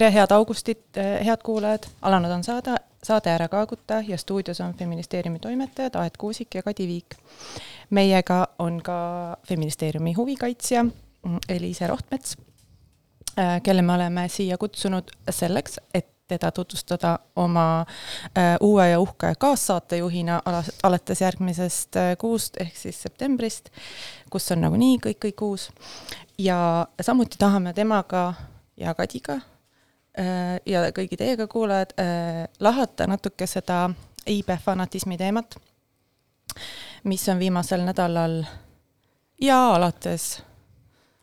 tere, head augustit, head kuulajad, alanud on saade, saade Ära kaaguta ja stuudios on Feministeeriumi toimetajad Aet Kuusik ja Kadi Viik. meiega on ka Feministeeriumi huvikaitsja Eliise Rohtmets, kelle me oleme siia kutsunud selleks, et teda tutvustada oma äh, uue ja uhke kaassaatejuhina alates järgmisest kuust ehk siis septembrist, kus on nagunii kõik, kõik uus. ja samuti tahame temaga ja Kadiga ja kõigi teiega kuulajad lahata natuke seda iibe fanatismi teemat, mis on viimasel nädalal ja alates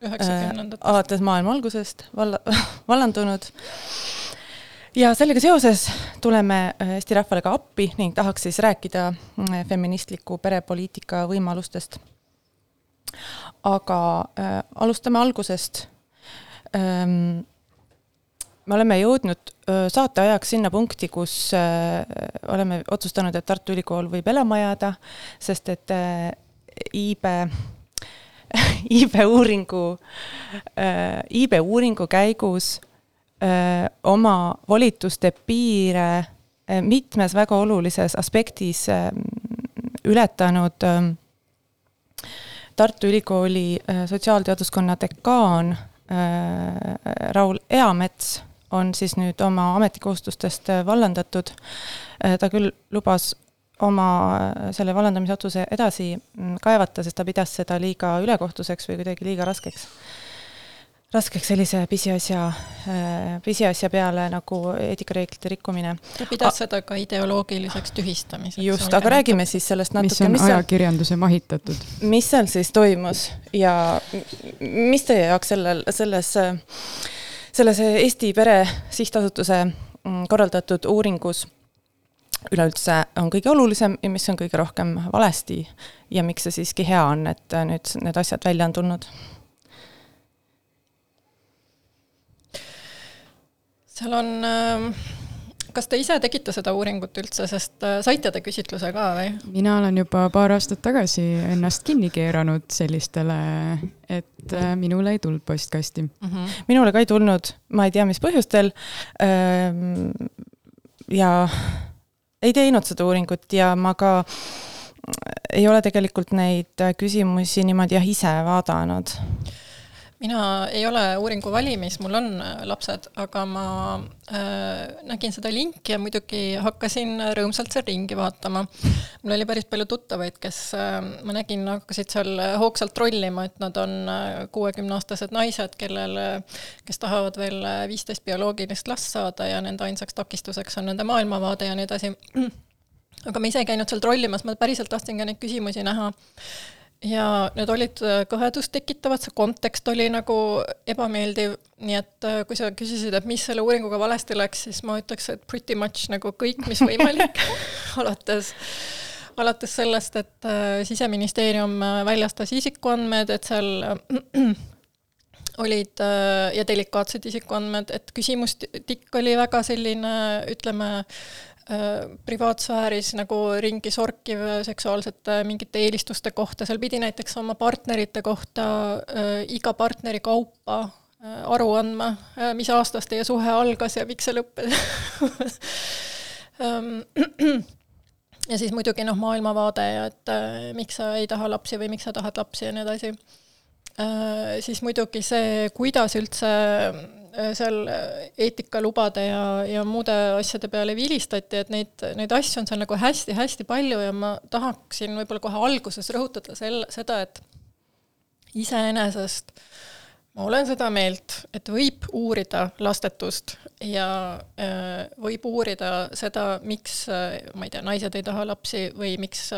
üheksakümnendatest äh,, alates maailma algusest valla, vallandunud ja sellega seoses tuleme äh, Eesti rahvale ka appi ning tahaks siis rääkida äh, feministliku perepoliitika võimalustest. aga äh, alustame algusest ähm,. Me oleme jõudnud saate ajaks sinna punkti, kus oleme otsustanud, et Tartu Ülikool võib elama jääda, sest et iibe iibe uuringu iibe uuringu käigus oma volituste piire mitmes väga olulises aspektis ületanud Tartu Ülikooli sotsiaalteaduskonna dekaan Raul Eamets on siis nüüd oma ametikohustustest vallandatud. ta küll lubas oma selle vallandamise otsuse edasi mm, kaevata, sest ta pidas seda liiga ülekohtuseks või kuidagi liiga raskeks raskeks sellise pisiasja, äh, pisiasja peale nagu eetikareeglite rikkumine. ta pidas A seda ka ideoloogiliseks tühistamiseks. just, aga räägime siis sellest natuke. mis on mis ajakirjanduse seal, mahitatud. mis seal siis toimus ja mis teie jaoks sellel, selles, selles Eesti Pere Sihtasutuse mm, korraldatud uuringus üleüldse on kõige olulisem ja mis on kõige rohkem valesti ja miks see siiski hea on, et nüüd need asjad välja on tulnud? Seal on, ähm, kas te ise tegite seda uuringut üldse, sest äh, saite te küsitluse ka või? mina olen juba paar aastat tagasi ennast kinni keeranud sellistele, et äh, minule ei tulnud postkasti mm. -hmm. minule ka ei tulnud, ma ei tea, mis põhjustel. Ähm, ja ei teinud seda uuringut ja ma ka ei ole tegelikult neid küsimusi niimoodi jah ise vaadanud mina ei ole uuringu valimis, mul on äh, lapsed, aga ma äh, nägin seda linki ja muidugi hakkasin rõõmsalt seal ringi vaatama. mul oli päris palju tuttavaid, kes äh, ma nägin, hakkasid seal hoogsalt trollima, et nad on äh, kuuekümneaastased naised, kellel, kes tahavad veel viisteist bioloogilist last saada ja nende ainsaks takistuseks on nende maailmavaade ja nii edasi. aga ma ise ei käinud seal trollimas, ma päriselt tahtsin ka neid küsimusi näha ja need olid äh, kõhedust tekitavad, see kontekst oli nagu ebameeldiv, nii et äh, kui sa küsisid, et mis selle uuringuga valesti läks, siis ma ütleks, et pretty much nagu kõik, mis võimalik alates, alates sellest, et äh, siseministeerium väljastas isikuandmed, et seal olid ja delikaatsed isikuandmed, et küsimustikk oli väga selline, ütleme, privaatsfääris nagu ringi sorkiv seksuaalsete mingite eelistuste kohta, seal pidi näiteks oma partnerite kohta äh, iga partneri kaupa äh, aru andma, mis aastast teie suhe algas ja miks see lõppes ähm, ja siis muidugi noh, maailmavaade ja et äh, miks sa ei taha lapsi või miks sa tahad lapsi ja nii edasi äh,. Siis muidugi see, kuidas üldse Äh, seal äh, eetikalubade ja, ja muude asjade peale vilistati, et neid, neid asju on seal nagu hästi-hästi palju ja ma tahaksin võib-olla kohe alguses rõhutada sel-, seda, et iseenesest ma olen seda meelt, et võib uurida lastetust ja äh, võib uurida seda, miks ma ei tea, naised ei taha lapsi või miks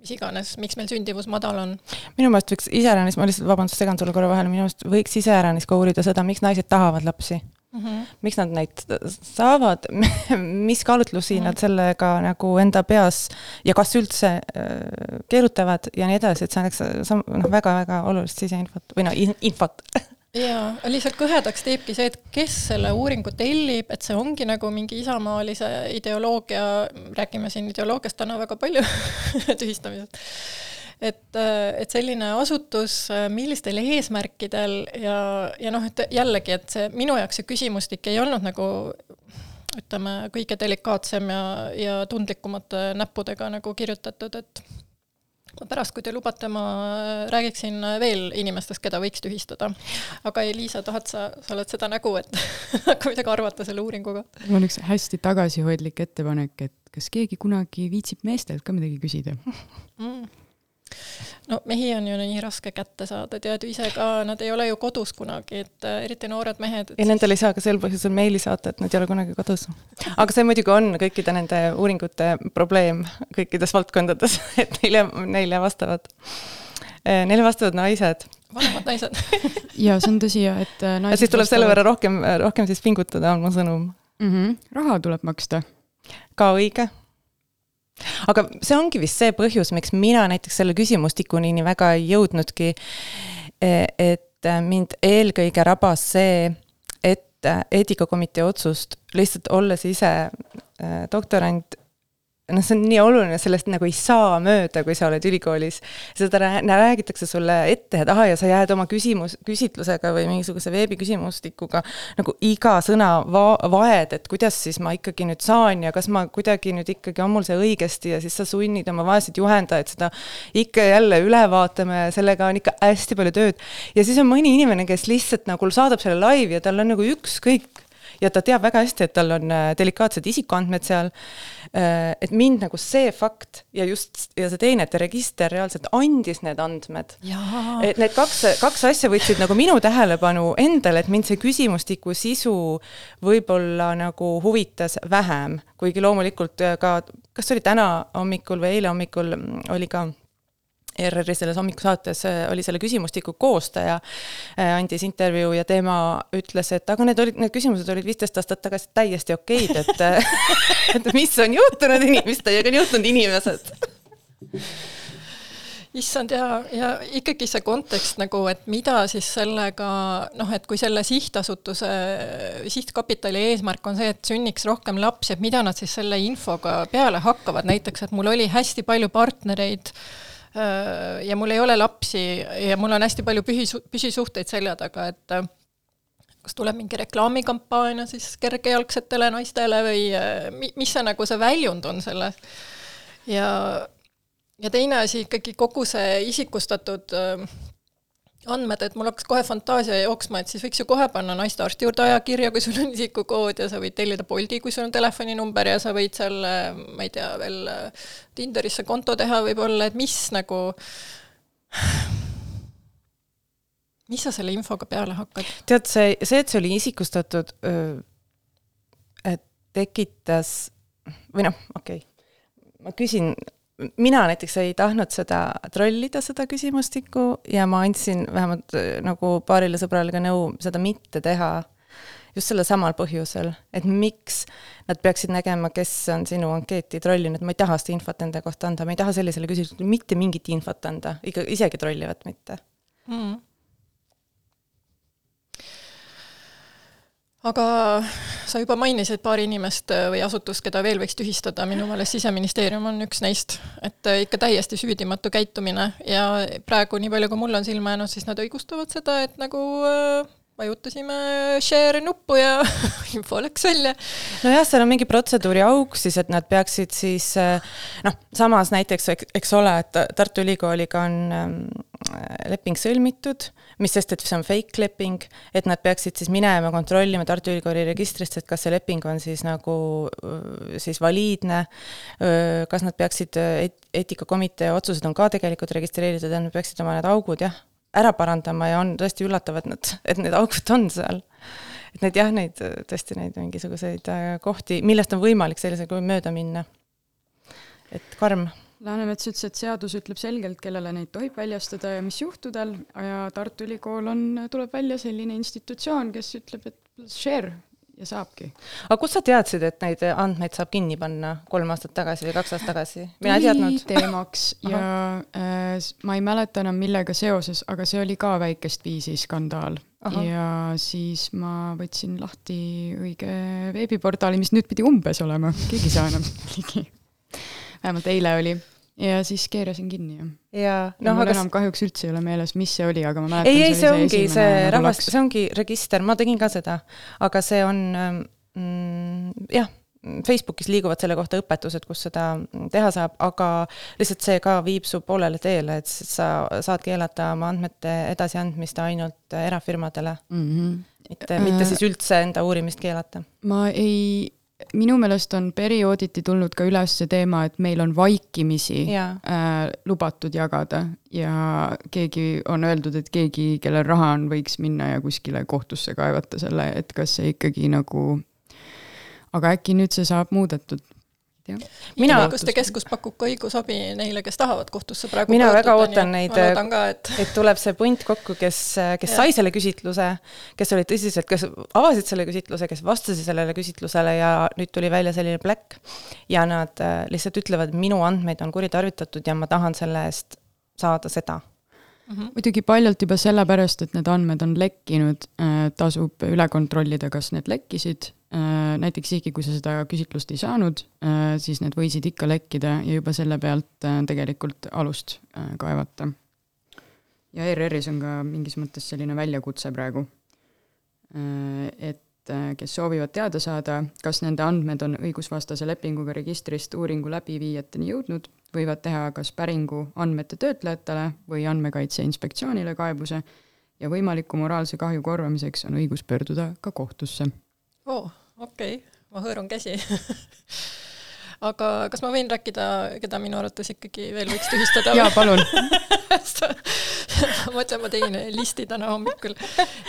mis iganes, miks meil sündivus madal on. minu meelest võiks iseäranis, ma lihtsalt, vabandust, segan sulle korra vahele, minu meelest võiks iseäranis ka uurida seda, miks naised tahavad lapsi mm. -hmm. miks nad neid saavad mis kaalutlusi mm -hmm. nad sellega nagu enda peas ja kas üldse äh, keerutavad ja nii edasi, et see annaks noh, väga-väga olulist siseinfot või noh, infot jaa, lihtsalt kõhedaks teebki see, et kes selle uuringu tellib, et see ongi nagu mingi isamaalise ideoloogia, räägime siin ideoloogiast täna väga palju tühistamisest, et, et selline asutus, millistel eesmärkidel ja, ja noh, et jällegi, et see minu jaoks see küsimustik ei olnud nagu ütleme, kõige delikaatsem ja, ja tundlikumate näppudega nagu kirjutatud, et pärast, kui te lubate, ma räägiksin veel inimestest, keda võiks tühistada. aga Liisa, tahad sa, sa oled seda nägu, et hakka midagi arvata selle uuringu kohta? mul on üks hästi tagasihoidlik ettepanek, et kas keegi kunagi viitsib meestelt ka midagi küsida mm.? No mehi on ju nii raske kätte saada, tead ju ise ka, nad ei ole ju kodus kunagi, et äh, eriti noored mehed. ja nendel ei saa ka sel põhjusel meili saata, et nad ei ole kunagi kodus. aga see muidugi on kõikide nende uuringute probleem kõikides valdkondades, et neile, neile vastavad, äh, neile vastavad naised vanemad naised ja see on tõsi ja et äh, naised ja siis tuleb vastavad... selle võrra rohkem, rohkem siis pingutada, on mu sõnum mm. -hmm. raha tuleb maksta. ka õige aga see ongi vist see põhjus, miks mina näiteks selle küsimustikuni nii väga ei jõudnudki. E, et mind eelkõige rabas see, et eetikakomitee otsust lihtsalt olles ise e, doktorant noh, see on nii oluline, sellest nagu ei saa mööda, kui sa oled ülikoolis. seda räägitakse sulle ette ja taha ja sa jääd oma küsimus, küsitlusega või mingisuguse veebiküsimustikuga nagu iga sõna va-, vaed, et kuidas siis ma ikkagi nüüd saan ja kas ma kuidagi nüüd ikkagi on mul see õigesti ja siis sa sunnid oma vaeseid juhendajaid seda ikka jälle üle vaatama ja sellega on ikka hästi palju tööd. ja siis on mõni inimene, kes lihtsalt nagu saadab selle laivi ja tal on nagu ükskõik ja ta teab väga hästi, et tal on äh, delikaatsed isikuandmed seal. Äh, et mind nagu see fakt ja just, ja see teine, et register reaalselt andis need andmed. et need kaks, kaks asja võtsid nagu minu tähelepanu endale, et mind see küsimustiku sisu võib-olla nagu huvitas vähem, kuigi loomulikult äh, ka, kas oli täna hommikul või eile hommikul mm, oli ka ERR-i selles hommikusaates äh, oli selle küsimustiku koostaja, äh, andis intervjuu ja tema ütles, et aga need olid, need küsimused olid viisteist aastat tagasi täiesti okeid, et äh, et mis on juhtunud inimestega, on juhtunud inimesed. Issand ja, ja ikkagi see kontekst nagu, et mida siis sellega noh, et kui selle sihtasutuse, sihtkapitali eesmärk on see, et sünniks rohkem lapsi, et mida nad siis selle infoga peale hakkavad, näiteks et mul oli hästi palju partnereid äh, ja mul ei ole lapsi ja mul on hästi palju pühi, püsisuhteid selja taga, et äh, kas tuleb mingi reklaamikampaania siis kergejalgsetele naistele või äh, mis see nagu see väljund on selles? ja, ja teine asi ikkagi kogu see isikustatud andmed, et mul hakkas kohe fantaasia jooksma, et siis võiks ju kohe panna naistearsti juurde ajakirja, kui sul on isikukood ja sa võid tellida Bolti, kui sul on telefoninumber ja sa võid seal, ma ei tea, veel Tinderisse konto teha võib-olla, et mis nagu, mis sa selle infoga peale hakkad? tead, see, see, et see oli isikustatud, tekitas või noh, okei okay., ma küsin mina näiteks ei tahtnud seda trollida, seda küsimustikku, ja ma andsin vähemalt äh, nagu paarile sõbrale ka nõu seda mitte teha, just sellel samal põhjusel, et miks nad peaksid nägema, kes on sinu ankeeti trollinud, ma ei taha seda infot enda kohta anda, ma ei taha sellisele küsimusele mitte mingit infot anda, ikka isegi trollivat mitte. Mm aga sa juba mainisid paari inimest äh, või asutust, keda veel võiks tühistada, minu meelest Siseministeerium on üks neist. et äh, ikka täiesti süüdimatu käitumine ja praegu, nii palju kui mul on silma jäänud, siis nad õigustavad seda, et nagu äh, vajutasime share nuppu ja info läks välja. nojah, seal on mingi protseduuri auk siis, et nad peaksid siis noh, samas näiteks, eks ole, et Tartu Ülikooliga on ähm, leping sõlmitud mis sest, et see on fake leping, et nad peaksid siis minema kontrollima Tartu Ülikooli registrist, et kas see leping on siis nagu siis valiidne, kas nad peaksid, eetikakomitee otsused on ka tegelikult registreeritud ja nad peaksid oma need augud jah, ära parandama ja on tõesti üllatav, et nad, et need augud on seal. et need jah, neid tõesti neid mingisuguseid äh, kohti, millest on võimalik sellisel kujul mööda minna. et karm Läänemets ütles, et seadus ütleb selgelt, kellele neid tohib väljastada ja mis juhtudel ja Tartu Ülikool on, tuleb välja selline institutsioon, kes ütleb, et share ja saabki. aga kust sa teadsid, et neid andmeid saab kinni panna kolm aastat tagasi või kaks aastat tagasi? mina ei teadnud. teemaks ja äh, ma ei mäleta enam, millega seoses, aga see oli ka väikest viisi skandaal. ja siis ma võtsin lahti õige veebiportaali, mis nüüd pidi umbes olema, keegi ei saa enam ligi vähemalt eile oli. Ja siis keerasin kinni ja noh, mul aga enam kahjuks üldse ei ole meeles, mis see oli, aga ma mäletan. ei, ei, see ongi see nagu rahvast, see ongi register, ma tegin ka seda, aga see on mm, jah Facebookis liiguvad selle kohta õpetused, kus seda teha saab, aga lihtsalt see ka viib su poolele teele, et sa saad keelata oma andmete edasiandmist ainult erafirmadele mm. -hmm. mitte, mitte siis üldse enda uurimist keelata. ma ei, minu meelest on periooditi tulnud ka üles see teema, et meil on vaikimisi ja. äh, lubatud jagada ja keegi on öeldud, et keegi, kellel raha on, võiks minna ja kuskile kohtusse kaevata selle, et kas see ikkagi nagu aga äkki nüüd see saab muudetud? Mina, õiguste keskus pakub ka õigusabi neile, kes tahavad kohtusse praegu mina väga ootan neid, et... et tuleb see punt kokku, kes, kes ja. sai selle küsitluse, kes olid tõsiselt, kes avasid selle küsitluse, kes vastasid sellele küsitlusele ja nüüd tuli välja selline pläkk. ja nad äh, lihtsalt ütlevad, minu andmeid on kuritarvitatud ja ma tahan selle eest saada seda mm. -hmm. muidugi paljalt juba sellepärast, et need andmed on lekkinud, äh, tasub üle kontrollida, kas need lekkisid. Äh, näiteks isegi, kui sa seda küsitlust ei saanud, äh, siis need võisid ikka lekkida ja juba selle pealt tegelikult alust kaevata. ja ERR-is on ka mingis mõttes selline väljakutse praegu. et kes soovivad teada saada, kas nende andmed on õigusvastase lepinguga registrist uuringu läbiviijateni jõudnud võivad teha kas päringu andmete töötlejatele või Andmekaitse Inspektsioonile kaebuse ja võimaliku moraalse kahju korvamiseks on õigus pöörduda ka kohtusse. oh,, okei okay., ma hõõrun käsi aga kas ma võin rääkida, keda minu arvates ikkagi veel võiks tühistada? jaa, palun ma mõtlen, ma tegin listi täna hommikul.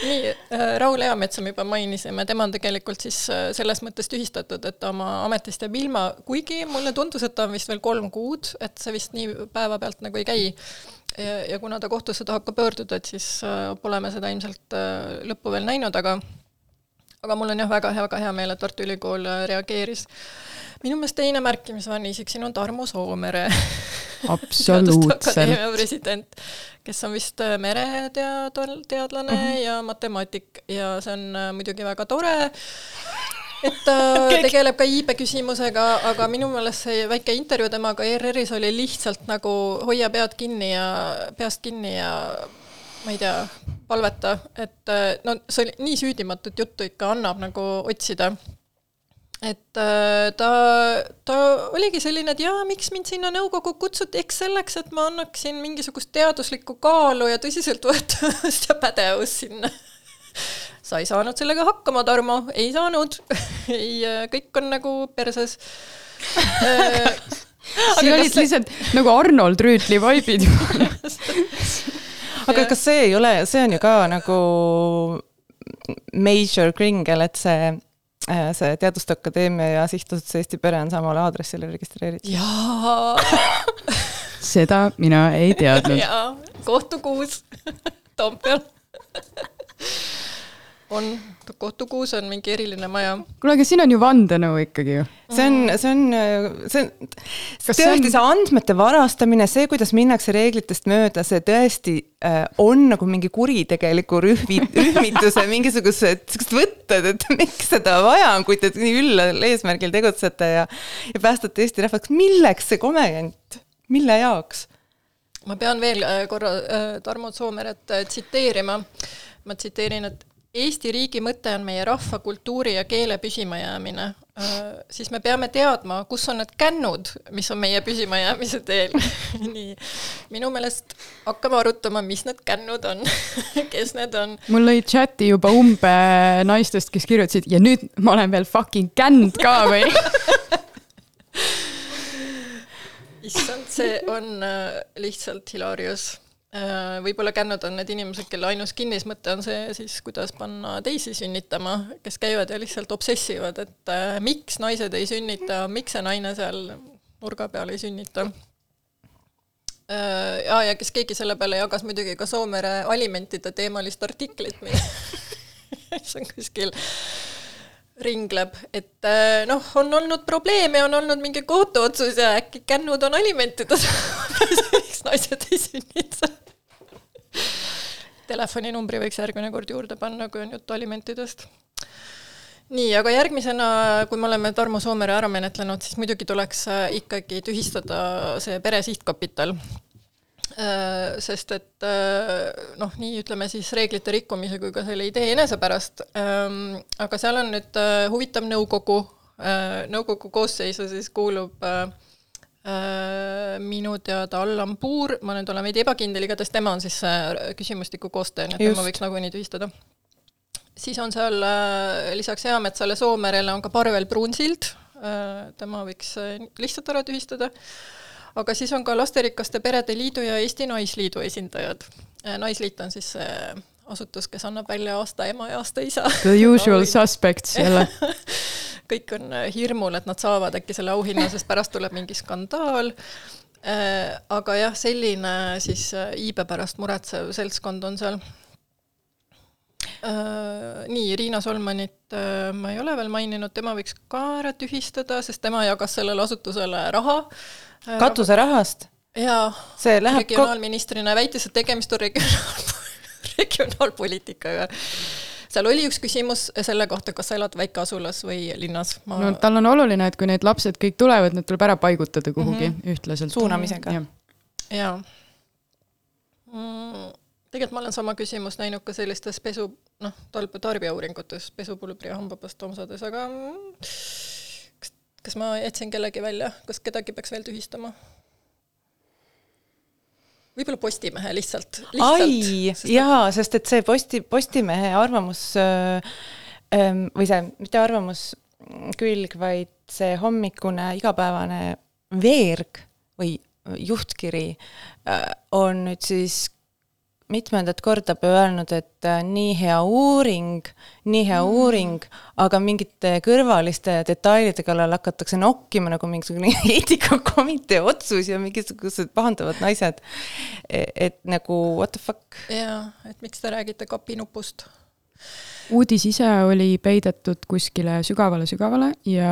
nii, äh, Raul Eametsa me juba mainisime, tema on tegelikult siis äh, selles mõttes tühistatud, et ta oma ametist jääb ilma, kuigi mulle tundus, et ta on vist veel kolm kuud, et see vist nii päevapealt nagu ei käi. ja, ja kuna ta kohtusse tahab ka pöörduda, et siis äh, pole me seda ilmselt lõppu veel näinud, aga aga mul on jah, väga hea, väga hea meel, et Tartu Ülikool reageeris. Minu meelest teine märkimisväärne isik siin on Tarmo Soomere. Absoluutselt. President, kes on vist äh, mereteadlane teadlane mm -hmm. ja matemaatik. Ja see on äh, muidugi väga tore, et ta tegeleb ka iibe küsimusega, aga minu meelest see väike intervjuu temaga ERR-is oli lihtsalt nagu hoia pead kinni ja peast kinni ja ma ei tea, palveta, et äh, no see oli nii süüdimatut juttu ikka annab nagu otsida. Et äh, ta, ta oligi selline, et jaa, miks mind sinna nõukokku kutsuti, eks selleks, et ma annaksin mingisugust teaduslikku kaalu ja tõsiseltvõetavust ja pädevust sinna. sa ei saanud sellega hakkama, Tarmo, ei saanud. Ei, äh, kõik on nagu perses. Siin olid see... lihtsalt nagu Arnold Rüütli vaibid aga kas see ei ole, see on ju ka nagu major kringel, et see Äh, see Teaduste Akadeemia ja Sihtasutus Eesti Pere on samale aadressile registreeritud. jaa. Seda mina ei teadnud. jaa, kohtukuus Toompeal on, kohtukuus on mingi eriline maja. kuule, aga siin on ju vandenõu ikkagi ju. see on, see on, see on, tõesti see, andmete varastamine, see, kuidas minnakse reeglitest mööda, see tõesti äh, on nagu mingi kuritegeliku rühmi, rühmituse mingisugused siuksed võtted, et miks seda vaja on, kui te nii üllal eesmärgil tegutsete ja, ja päästate Eesti rahvast, milleks see komment, mille jaoks? ma pean veel äh, korra äh, Tarmo Soomeret tsiteerima. ma tsiteerin, et Eesti riigi mõte on meie rahva, kultuuri ja keele püsimajäämine, siis me peame teadma, kus on need kännud, mis on meie püsimajäämise teel. Nii, minu meelest hakkame arutama, mis need kännud on kes need on. mul lõi chati juba umbe naistest, kes kirjutasid ja nüüd ma olen veel fucking känd ka või? Issand, see on äh, lihtsalt hilarious. Äh, võib-olla kännud on need inimesed, kelle ainus kinnismõte on see siis, kuidas panna teisi sünnitama, kes käivad ja lihtsalt obsessivad, et äh, miks naised ei sünnita, miks see naine seal nurga peal ei sünnita äh,. ja, ja kes keegi selle peale jagas muidugi ka Soomere alimentide teemalist artiklit, mis on kuskil ringleb, et äh, noh, on olnud probleeme, on olnud mingi kohtuotsus ja äkki kännud on alimentide saamas miks naised ei sünnita telefoninumbri võiks järgmine kord juurde panna, kui on juttu alimentidest. nii, aga järgmisena, kui me oleme Tarmo Soomere ära menetlenud, siis muidugi tuleks äh, ikkagi tühistada see pere sihtkapital. Äh, sest et äh, noh, nii ütleme siis reeglite rikkumise kui ka selle idee enese pärast, ähm, aga seal on nüüd huvitav nõukogu, nõukogu koosseisu siis kuulub minu teada Allan Puur, ma nüüd olen veidi ebakindel, igatahes tema on siis see küsimustiku koostaja, nii et Just. tema võiks nagunii tühistada siis on seal äh, lisaks Eametsale Soomerele on ka Parvel Pruunsild, äh, tema võiks äh, lihtsalt ära tühistada, aga siis on ka Lasterikaste Perede Liidu ja Eesti Naisliidu esindajad. naisliit on siis see asutus, kes annab välja aasta ema ja aasta isa. The usual suspects jälle kõik on hirmul, et nad saavad äkki selle auhinna, sest pärast tuleb mingi skandaal. aga jah, selline siis iibe pärast muretsev seltskond on seal Äh, nii, Riina Solmanit äh, ma ei ole veel maininud, tema võiks ka ära tühistada, sest tema jagas sellele asutusele raha. Äh, katuserahast? jaa, regionaalministrina väitis, et tegemist on regionaal, regionaalpoliitikaga seal oli üks küsimus selle kohta, kas sa elad väikeasulas või linnas ma.... no tal on oluline, et kui need lapsed kõik tulevad, need tuleb ära paigutada kuhugi mm -hmm. ühtlaselt. suunamisega. jaa. Mm, tegelikult ma olen sama küsimust näinud ka sellistes pesu, noh, talp-, tarbijauuringutes, pesupulbri ja hambapasta osades, aga kas, kas ma jätsin kellegi välja, kas kedagi peaks veel tühistama? Võib-olla Postimehe lihtsalt, lihtsalt. ai, jaa, sest et see Posti, Postimehe arvamus äh, ähm, või see, mitte arvamuskülg, vaid see hommikune igapäevane veerg või juhtkiri äh, on nüüd siis mitmendat korda öelnud, et äh, nii hea uuring, nii hea mm. uuring, aga mingite kõrvaliste detailide kallal hakatakse nokkima nagu mingisugune eetikakomitee otsus ja mingisugused pahandavad naised. E, et nagu what the fuck. jaa, et miks te räägite kapinupust uudis ise oli peidetud kuskile sügavale-sügavale ja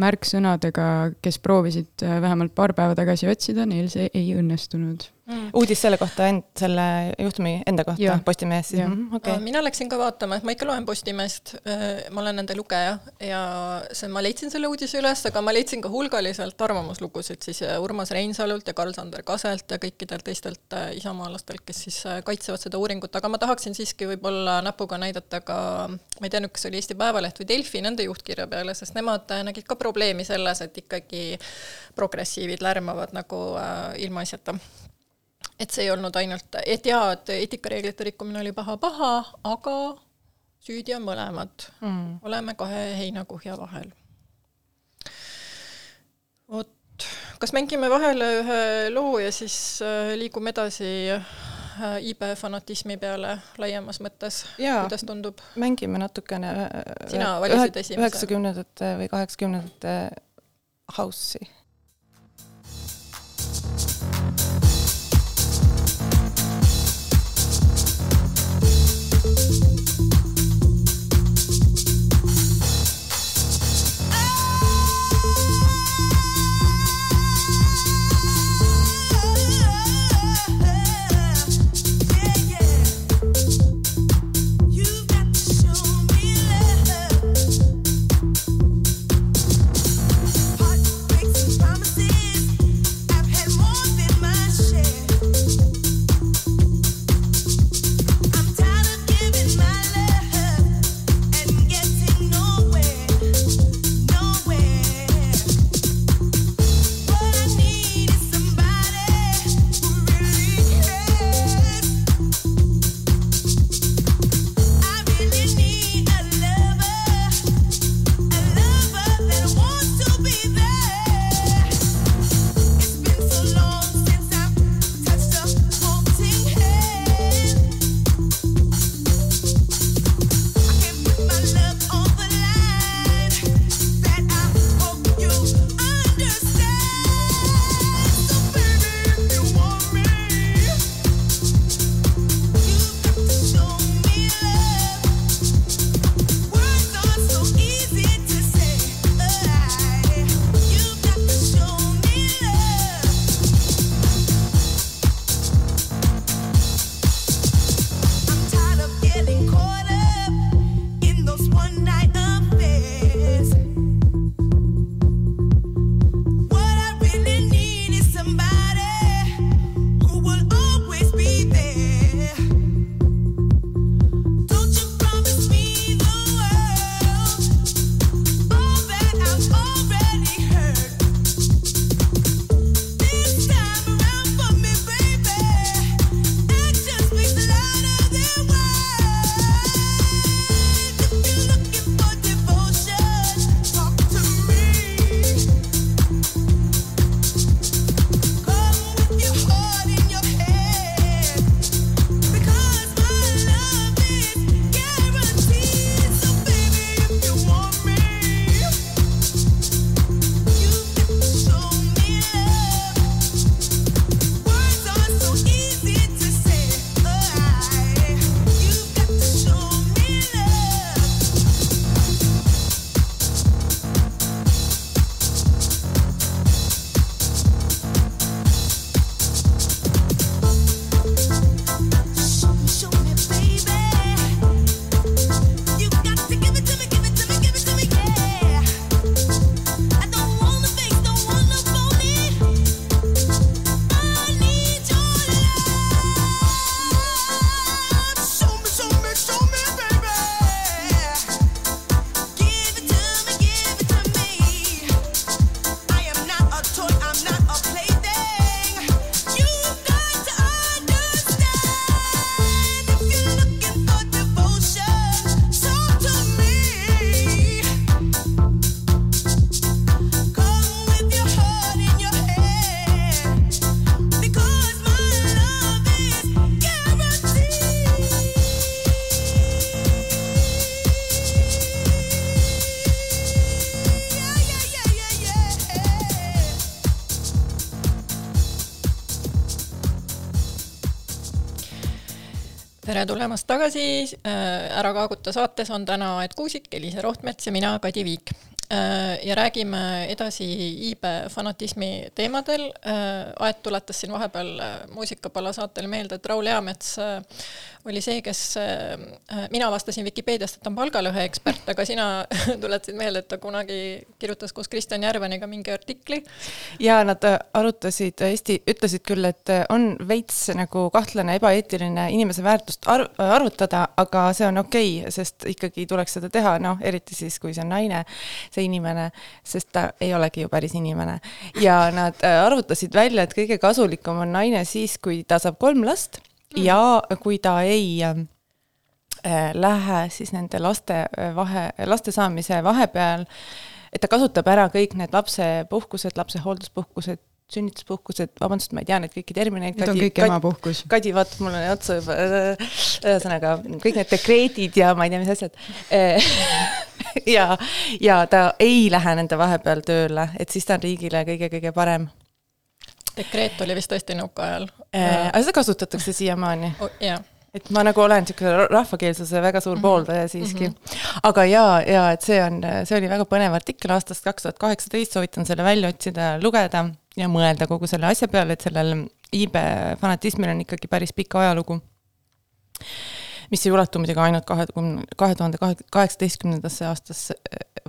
märksõnadega, kes proovisid äh, vähemalt paar päeva tagasi otsida, neil see ei õnnestunud mm.. uudis selle kohta end, selle juhtumi enda kohta Postimehes. Siis? Mm, okay. mina läksin ka vaatama, et ma ikka loen Postimeest, äh, ma olen nende lugeja ja see, ma leidsin selle uudise üles, aga ma leidsin ka hulgaliselt arvamuslugusid siis äh, Urmas Reinsalult ja Karl-Sander Kaselt ja kõikidelt teistelt äh, isamaalastelt, kes siis kaitsevad seda uuringut, aga ma tahaksin siiski võib-olla näpuga näidata ka, ma ei tea nüüd, kas see oli Eesti Päevaleht või Delfi nende juhtkirja peale, sest nemad nägid ka probleemi selles, et ikkagi progressiivid lärmavad nagu äh, ilmaasjata et see ei olnud ainult, et jaa, et eetikareeglite rikkumine oli paha-paha, aga süüdi on mõlemad mm.. oleme kahe heinakuhja vahel. vot, kas mängime vahele ühe loo ja siis äh, liigume edasi äh, iibe fanatismi peale laiemas mõttes, kuidas tundub? mängime natukene äh, sina valisid esimese. üheksakümnendate või kaheksakümnendate house'i tere tulemast tagasi, äh, Ära kaaguta saates on täna Aet Kuusik, Eliise Rohtmets ja mina, Kadi Viik. Äh, ja räägime edasi iibe fanatismi teemadel. Äh, Aet tuletas siin vahepeal muusikapala saatel meelde, et Raul Eamets oli see, kes, mina vastasin Vikipeediast, et ta on palgalõhe ekspert, aga sina tuletasid meelde, et ta kunagi kirjutas koos Kristjan Järvaniga mingi artikli. ja nad arutasid hästi, ütlesid küll, et on veits nagu kahtlane, ebaeetiline inimese väärtust arv, arvutada, aga see on okei okay,, sest ikkagi tuleks seda teha, noh, eriti siis, kui see on naine, see inimene, sest ta ei olegi ju päris inimene. ja nad arvutasid välja, et kõige kasulikum on naine siis, kui ta saab kolm last mm. ja kui ta ei äh, lähe siis nende laste äh, vahe, laste saamise vahepeal, et ta kasutab ära kõik need lapsepuhkused, lapse hoolduspuhkused, sünnituspuhkused, vabandust, ma ei tea neid kõiki termineid. Need on kõik emapuhkus. Kadi vaatab mulle otsa juba, ühesõnaga kõik need dekreedid ja ma ei tea, mis asjad ja, ja ta ei lähe nende vahepeal tööle, et siis ta on riigile kõige-kõige parem dekreet oli vist tõesti nõukaajal äh,. aga seda kasutatakse siiamaani oh,? jah et ma nagu olen niisugune rahvakeelsuse väga suur mm -hmm. pooldaja siiski mm. -hmm. aga jaa, jaa, et see on, see oli väga põnev artikkel aastast kaks tuhat kaheksateist, soovitan selle välja otsida, lugeda ja mõelda kogu selle asja peale, et sellel iibe fanatismil on ikkagi päris pikk ajalugu. mis ei ulatu muidugi ainult kahekümne, kahe tuhande kaheksateistkümnendasse aastasse,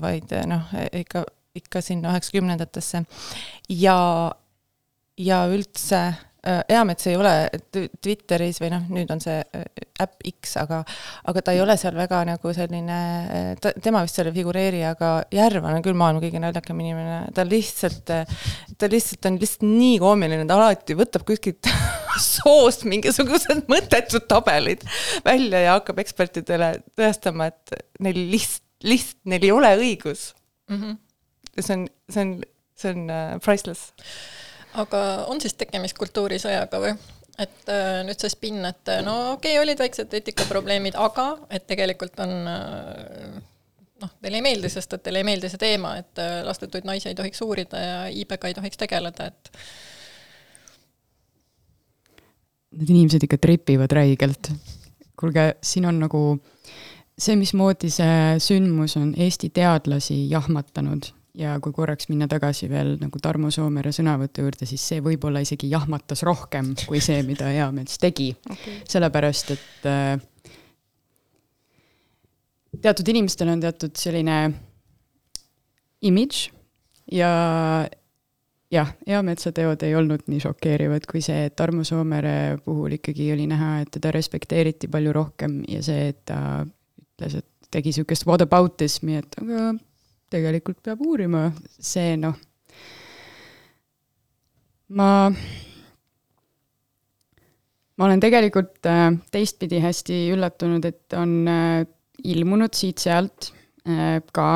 vaid noh, ikka, ikka sinna üheksakümnendatesse. ja ja üldse Eamets ei ole Twitteris või noh, nüüd on see äh, äpp X, aga, aga ta ei ole seal väga nagu selline, äh, ta, tema vist seal ei figureeri, aga Järvan on küll maailma kõige naljakam inimene, ta lihtsalt, ta lihtsalt on lihtsalt nii koomiline, ta alati võtab kuskilt soost mingisugused mõttetud tabelid välja ja hakkab ekspertidele tõestama, et neil lihtsalt, lihtsalt, neil ei ole õigus mm. -hmm. see on, see on, see on priceless aga on siis tegemist kultuurisõjaga või? et äh, nüüd see spinn, et äh, no okei okay,, olid väiksed eetikaprobleemid, aga et tegelikult on äh, noh, teile ei meeldi, sest et teile ei meeldi see teema, et lastetuid naisi ei tohiks uurida ja iibega ei tohiks tegeleda, et Need inimesed ikka trepivad räigelt. kuulge, siin on nagu see, mismoodi see sündmus on Eesti teadlasi jahmatanud ja kui korraks minna tagasi veel nagu Tarmo Soomere sõnavõtu juurde, siis see võib-olla isegi jahmatas rohkem kui see, mida Eamets tegi. Okay.. sellepärast, et äh, teatud inimestel on teatud selline imidž ja jah, Eametsa teod ei olnud nii šokeerivad kui see, et Tarmo Soomere puhul ikkagi oli näha, et teda respekteeriti palju rohkem ja see, et ta ütles, et tegi niisugust what aboutismi, et aga tegelikult peab uurima, see noh, ma, ma olen tegelikult äh, teistpidi hästi üllatunud, et on äh, ilmunud siit-sealt äh, ka,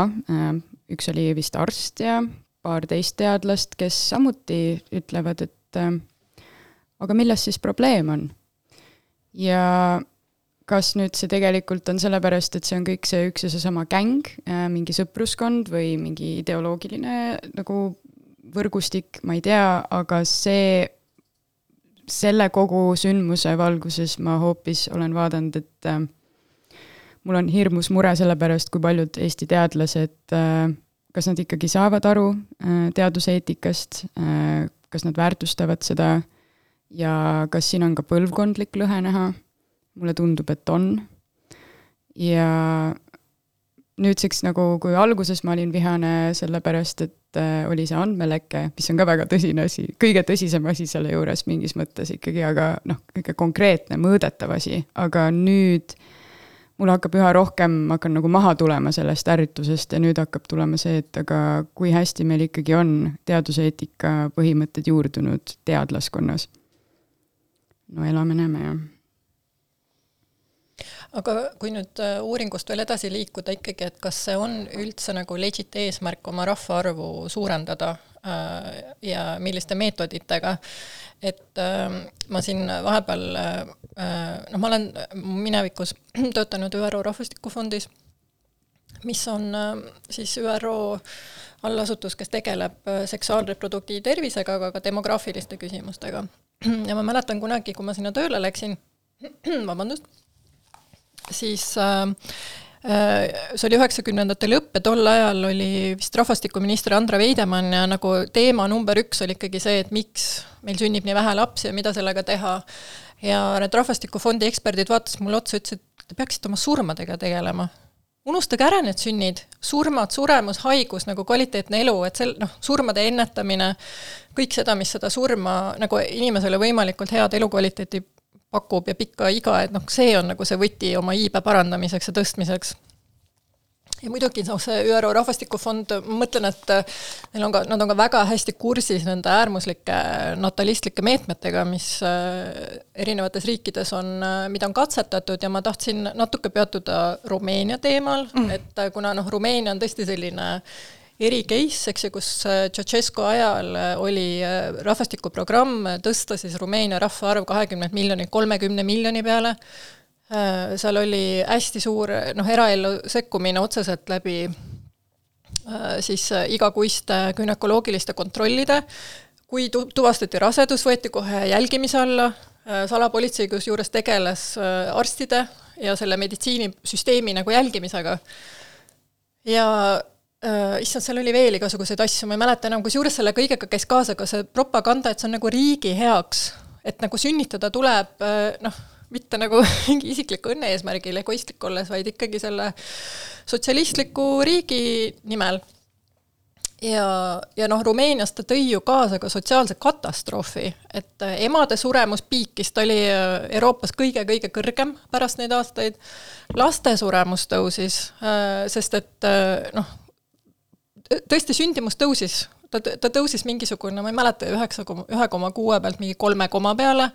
üks oli vist arst ja paar teist teadlast, kes samuti ütlevad, et aga milles siis probleem on? ja kas nüüd see tegelikult on sellepärast, et see on kõik see üks ja seesama gäng, äh, mingi sõpruskond või mingi ideoloogiline nagu võrgustik, ma ei tea, aga see, selle kogu sündmuse valguses ma hoopis olen vaadanud, et äh, mul on hirmus mure selle pärast, kui paljud Eesti teadlased äh,, kas nad ikkagi saavad aru teaduseetikast kas nad väärtustavad seda ja kas siin on ka põlvkondlik lõhe näha mulle tundub, et on. ja nüüdseks nagu, kui alguses ma olin vihane sellepärast, et äh, oli see andmeleke, mis on ka väga tõsine asi, kõige tõsisem asi selle juures mingis mõttes ikkagi, aga noh, kõige konkreetne, mõõdetav asi, aga nüüd mul hakkab üha rohkem, hakkan nagu maha tulema sellest ärritusest ja nüüd hakkab tulema see, et aga kui hästi meil ikkagi on teaduseetika põhimõtted juurdunud teadlaskonnas. no elame-näeme, jah aga kui nüüd äh, uuringust veel edasi liikuda ikkagi, et kas see on üldse nagu legit eesmärk oma rahvaarvu suurendada äh, ja milliste meetoditega, et äh, ma siin vahepeal äh, noh, ma olen minevikus töötanud ÜRO Rahvastikufondis, mis on siis ÜRO allasutus, kes tegeleb äh, seksuaalreproduktiivtervisega, aga ka demograafiliste küsimustega. ja ma mäletan kunagi, kui ma sinna tööle läksin, vabandust siis äh, see oli üheksakümnendate lõpp ja tol ajal oli vist rahvastikuminister Andre Veidemann ja nagu teema number üks oli ikkagi see, et miks meil sünnib nii vähe lapsi ja mida sellega teha. ja need Rahvastikufondi eksperdid vaatasid mulle otsa, ütlesid, te peaksite oma surmadega tegelema unustage ära need sünnid, surmad, suremus, haigus, nagu kvaliteetne elu, et sel-, noh, surmade ennetamine, kõik seda, mis seda surma nagu inimesele võimalikult head elukvaliteeti pakub ja pikka iga, et noh, see on nagu see võti oma iibe parandamiseks ja tõstmiseks ja muidugi noh, see ÜRO Rahvastikufond, ma mõtlen, et äh, neil on ka, nad on ka väga hästi kursis nende äärmuslike natalistlike meetmetega, mis äh, erinevates riikides on, äh, mida on katsetatud ja ma tahtsin natuke peatuda Rumeenia teemal mm., et kuna noh, Rumeenia on tõesti selline eri case, eks ju, kus Ceausescu ajal oli rahvastikuprogramm tõsta siis Rumeenia rahvaarv kahekümnelt miljonilt kolmekümne miljoni peale. Äh, seal oli hästi suur noh, eraellu sekkumine otseselt läbi äh, siis äh, igakuiste gümnakoloogiliste kontrollide, kui tu-, tuvastati rasedus, võeti kohe jälgimise alla, salapolitsei kusjuures tegeles arstide ja selle meditsiinisüsteemi nagu jälgimisega. ja äh, issand, seal oli veel igasuguseid asju, ma ei mäleta enam, kusjuures selle kõigega käis kaasa ka see propaganda, et see on nagu riigi heaks, et nagu sünnitada tuleb äh, noh, mitte nagu mingi isikliku õnne eesmärgil egoistlik olles, vaid ikkagi selle sotsialistliku riigi nimel. ja, ja noh, Rumeenias ta tõi ju kaasa ka sotsiaalse katastroofi, et äh, emade suremus piikis, ta oli äh, Euroopas kõige-kõige kõrgem pärast neid aastaid, laste suremus tõusis, äh, sest et noh, tõesti sündimus tõusis ta, ta tõusis mingisugune, ma ei mäleta, üheksa koma, ühe koma kuue pealt mingi kolme koma peale,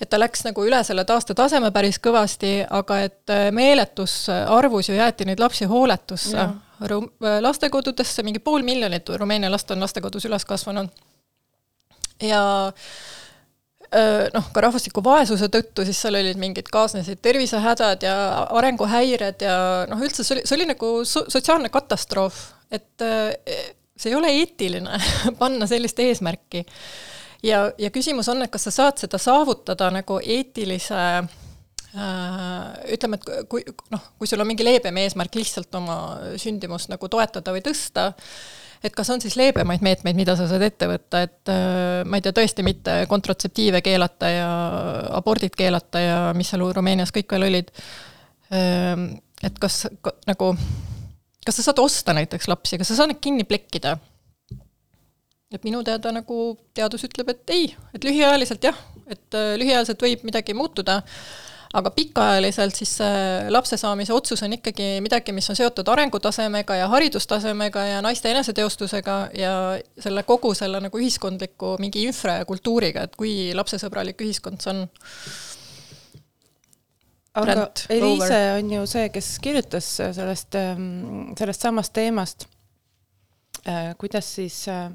et ta läks nagu üle selle taastetaseme päris kõvasti, aga et äh, meeletus arvus ju jäeti neid lapsi hooletusse. Äh, lastekodudesse mingi pool miljonit Rumeenia last on lastekodus üles kasvanud. ja äh, noh, ka rahvastiku vaesuse tõttu, siis seal olid mingid kaasnesid tervisehädad ja arenguhäired ja noh, üldse see oli, see oli nagu so sotsiaalne katastroof, et see ei ole eetiline panna sellist eesmärki. ja, ja küsimus on, et kas sa saad seda saavutada nagu eetilise äh, ütleme, et kui noh, kui sul on mingi leebem eesmärk lihtsalt oma sündimust nagu toetada või tõsta, et kas on siis leebemaid meetmeid, mida sa saad ette võtta, et äh, ma ei tea, tõesti mitte kontratseptiive keelata ja abordid keelata ja mis seal Rumeenias kõik veel olid. Et kas nagu kas sa saad osta näiteks lapsi, kas sa saad neid kinni plekkida? et minu teada nagu teadus ütleb, et ei, et lühiajaliselt jah, et äh, lühiajaliselt võib midagi muutuda, aga pikaajaliselt siis see lapse saamise otsus on ikkagi midagi, mis on seotud arengutasemega ja haridustasemega ja naiste eneseteostusega ja selle kogu selle nagu ühiskondliku mingi infra ja kultuuriga, et kui lapsesõbralik ühiskond see on aga Eliise on ju see, kes kirjutas sellest, ähm, sellest samast teemast, äh, kuidas siis äh,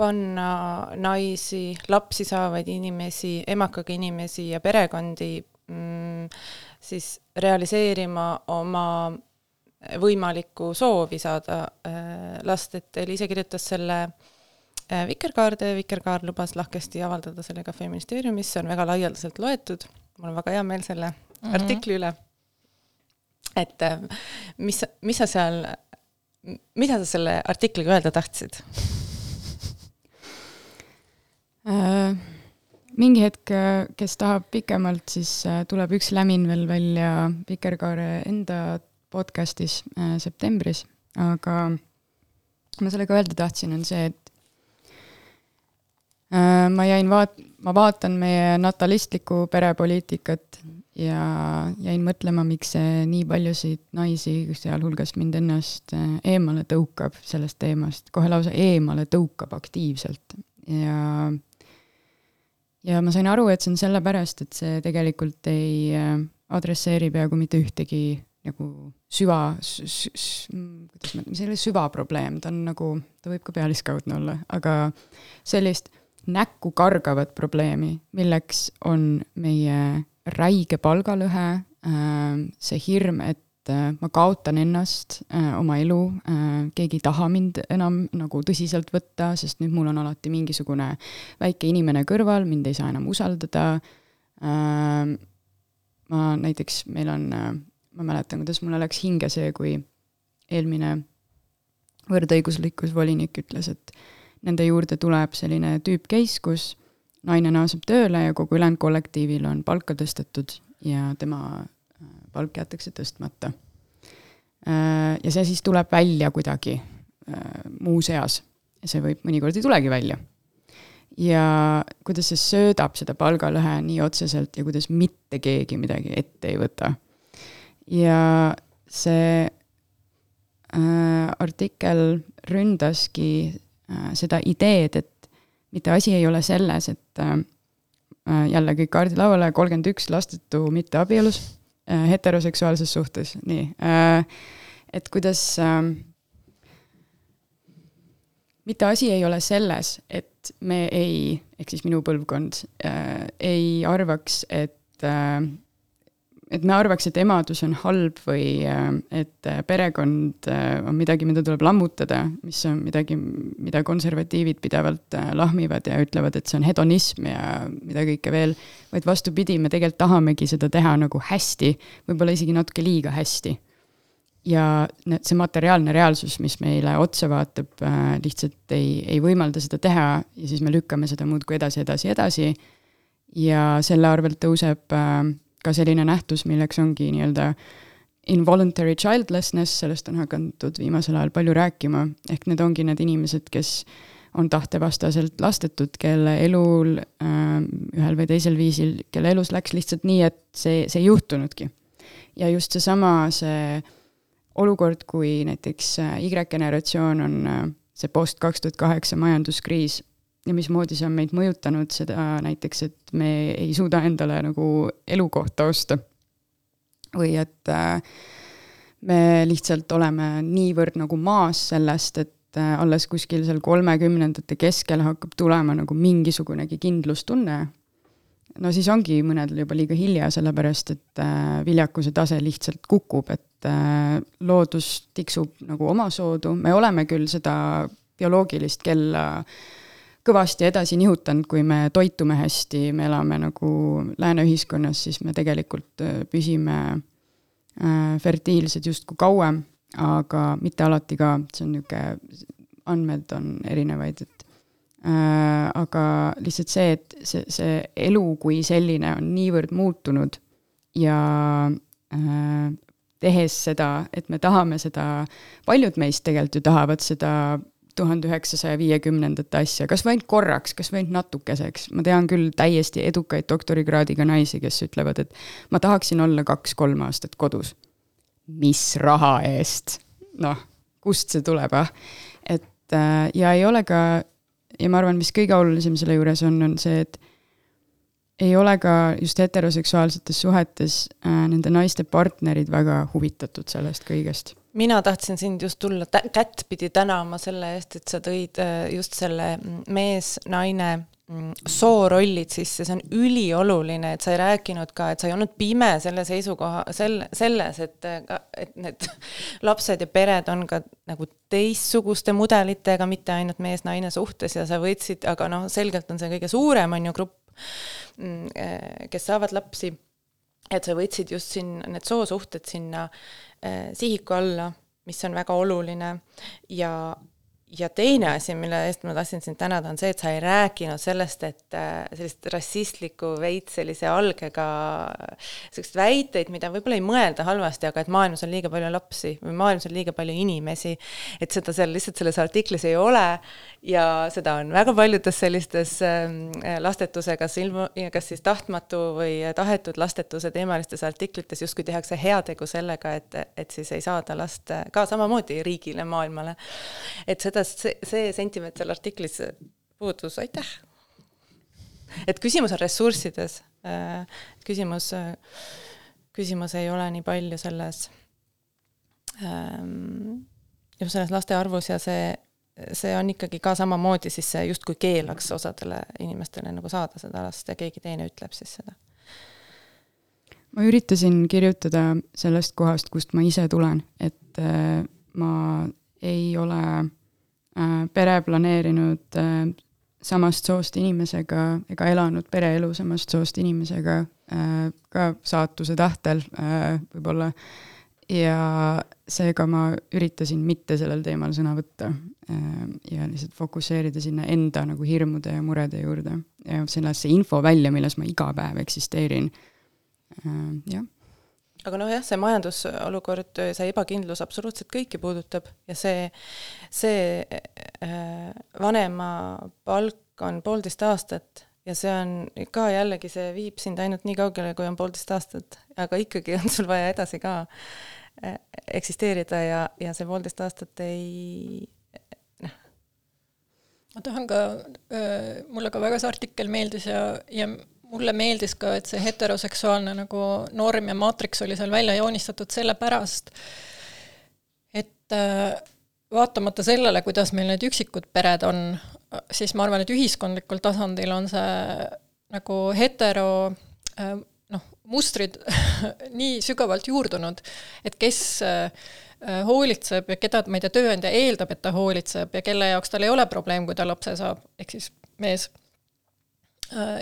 panna naisi, lapsi saavaid inimesi, emakaga inimesi ja perekondi mm, siis realiseerima oma võimalikku soovi saada äh, last, et Eliise kirjutas selle Vikerkaarde, Vikerkaar lubas lahkesti avaldada selle ka Feministeeriumis, see on väga laialdaselt loetud mul on väga hea meel selle mm -hmm. artikli üle. et äh, mis, mis sa seal, mida sa selle artikliga öelda tahtsid äh,? mingi hetk, kes tahab pikemalt, siis äh, tuleb üks lämin veel välja Vikerkaare enda podcastis äh, septembris, aga ma sellega öelda tahtsin, on see, et äh, ma jäin vaat-, ma vaatan meie natalistlikku perepoliitikat ja jäin mõtlema, miks see nii paljusid naisi, sealhulgas mind ennast, eemale tõukab sellest teemast, kohe lausa eemale tõukab aktiivselt. Ja ja ma sain aru, et see on sellepärast, et see tegelikult ei äh, adresseeri peaaegu mitte ühtegi nagu süva, kuidas ma ütlen, see ei ole süvaprobleem, ta on nagu, ta võib ka pealiskaudne olla, aga sellist näkku kargavat probleemi, milleks on meie räige palgalõhe, äh, see hirm, et äh, ma kaotan ennast, äh, oma elu, keegi ei taha mind enam nagu tõsiselt võtta, sest nüüd mul on alati mingisugune väike inimene kõrval, mind ei saa enam usaldada. ma näiteks, meil on, ma mäletan, kuidas mulle läks hinge see, kui eelmine võrdõiguslikkusvolinik ütles, et nende juurde tuleb selline tüüp case, kus naine naaseb tööle ja kogu ülejäänud kollektiivil on palka tõstetud ja tema äh, palk jäetakse tõstmata. Äh, ja see siis tuleb välja kuidagi äh, muus eas ja see võib, mõnikord ei tulegi välja. ja kuidas see söödab seda palgalõhe nii otseselt ja kuidas mitte keegi midagi ette ei võta. ja see äh, artikkel ründaski seda ideed, et mitte asi ei ole selles, et äh, äh, jälle kõik kaardid lauale, kolmkümmend üks lastetu mitteabielus äh,, heteroseksuaalses suhtes, nii äh,, et kuidas äh, mitte asi ei ole selles, et me ei, ehk siis minu põlvkond äh, ei arvaks, et äh, et me arvaks, et emadus on halb või äh, et äh, perekond äh, on midagi, mida tuleb lammutada, mis on midagi, mida konservatiivid pidevalt lahmivad ja ütlevad, et see on hedonism ja mida kõike veel, vaid vastupidi, me tegelikult tahamegi seda teha nagu hästi, võib-olla isegi natuke liiga hästi. ja need, see materiaalne reaalsus, mis meile otsa vaatab, lihtsalt ei, ei võimalda seda teha ja siis me lükkame seda muudkui edasi, edasi, edasi ja selle arvelt tõuseb äh, ka selline nähtus, milleks ongi nii-öelda involuntary childlessness, sellest on hakatud viimasel ajal palju rääkima, ehk need ongi need inimesed, kes on tahtevastaselt lastetud, kelle elul äh, ühel või teisel viisil, kelle elus läks lihtsalt nii, et see, see ei juhtunudki. ja just seesama, see olukord, kui näiteks äh, Y-generatsioon on äh, see post kaks tuhat kaheksa majanduskriis ja mismoodi see on meid mõjutanud, seda näiteks, et me ei suuda endale nagu elukohta osta. või et äh, me lihtsalt oleme niivõrd nagu maas sellest, et äh, alles kuskil seal kolmekümnendate keskel hakkab tulema nagu mingisugunegi kindlustunne, no siis ongi mõnedel juba liiga hilja, sellepärast et äh, viljakuse tase lihtsalt kukub, et loodus tiksub nagu omasoodu, me oleme küll seda bioloogilist kella äh, kõvasti edasi nihutanud, kui me toitume hästi, me elame nagu lääne ühiskonnas, siis me tegelikult äh, püsime äh, fertiilsed justkui kauem, aga mitte alati ka, see on niisugune, andmed on erinevaid, et äh, aga lihtsalt see, et see, see elu kui selline on niivõrd muutunud ja tehes seda, et me tahame seda, paljud meist tegelikult ju tahavad seda tuhande üheksasaja viiekümnendate asja, kas ainult korraks, kas ainult natukeseks, ma tean küll täiesti edukaid doktorikraadiga naisi, kes ütlevad, et ma tahaksin olla kaks-kolm aastat kodus. mis raha eest? noh, kust see tuleb, ah? et äh, ja ei ole ka, ja ma arvan, mis kõige olulisem selle juures on, on see, et ei ole ka just heteroseksuaalsetes suhetes äh, nende naiste partnerid väga huvitatud sellest kõigest mina tahtsin sind just tulla kättpidi tänama selle eest, et sa tõid äh, just selle mm, mees-naine mm, soorollid sisse, see on ülioluline, et sa ei rääkinud ka, et sa ei olnud pime selle seisukoha, sel-, selles, et, äh, et need lapsed ja pered on ka nagu teistsuguste mudelitega, mitte ainult mees-naine suhtes ja sa võtsid, aga noh, selgelt on see kõige suurem, on ju, grupp, mm, äh, kes saavad lapsi, et sa võtsid just siin need soosuhted sinna Äh, sihiku alla, mis on väga oluline ja, ja teine asi, mille eest ma tahtsin sind tänada, on see, et sa ei rääkinud sellest, et äh, sellist rassistlikku veits sellise algega, selliseid väiteid, mida võib-olla ei mõelda halvasti, aga et maailmas on liiga palju lapsi või maailmas on liiga palju inimesi, et seda seal lihtsalt selles artiklis ei ole ja seda on väga paljudes sellistes ähm, lastetusega silmu, kas siis tahtmatu või tahetud lastetuse teemalistes artiklites justkui tehakse heategu sellega, et, et siis ei saada last ka samamoodi riigile, maailmale. et seda kuidas see, see sentiment seal artiklis puudus, aitäh! et küsimus on ressurssides, äh, küsimus, küsimus ei ole nii palju selles, ähm, just selles laste arvus ja see, see on ikkagi ka samamoodi siis see justkui keelaks osadele inimestele nagu saada seda last ja keegi teine ütleb siis seda. Ma üritasin kirjutada sellest kohast, kust ma ise tulen, et äh, ma ei ole Äh, pere planeerinud äh, samast soost inimesega ega elanud pereelu samast soost inimesega äh, ka saatuse tahtel äh, võib-olla. ja seega ma üritasin mitte sellel teemal sõna võtta äh, ja lihtsalt fokusseerida sinna enda nagu hirmude ja murede juurde ja sellesse info välja, milles ma iga päev eksisteerin äh,, jah aga noh, jah, see majandusolukord, see ebakindlus absoluutselt kõiki puudutab ja see, see äh, vanema palk on poolteist aastat ja see on ka jällegi, see viib sind ainult nii kaugele, kui on poolteist aastat, aga ikkagi on sul vaja edasi ka äh, eksisteerida ja, ja see poolteist aastat ei noh. ma tahan ka äh,, mulle ka väga see artikkel meeldis ja, ja mulle meeldis ka, et see heteroseksuaalne nagu norm ja maatriks oli seal välja joonistatud sellepärast, et äh, vaatamata sellele, kuidas meil need üksikud pered on, siis ma arvan, et ühiskondlikul tasandil on see nagu hetero äh, noh, mustrid nii sügavalt juurdunud, et kes äh, hoolitseb ja keda, ma ei tea, tööandja eeldab, et ta hoolitseb ja kelle jaoks tal ei ole probleem, kui ta lapse saab, ehk siis mees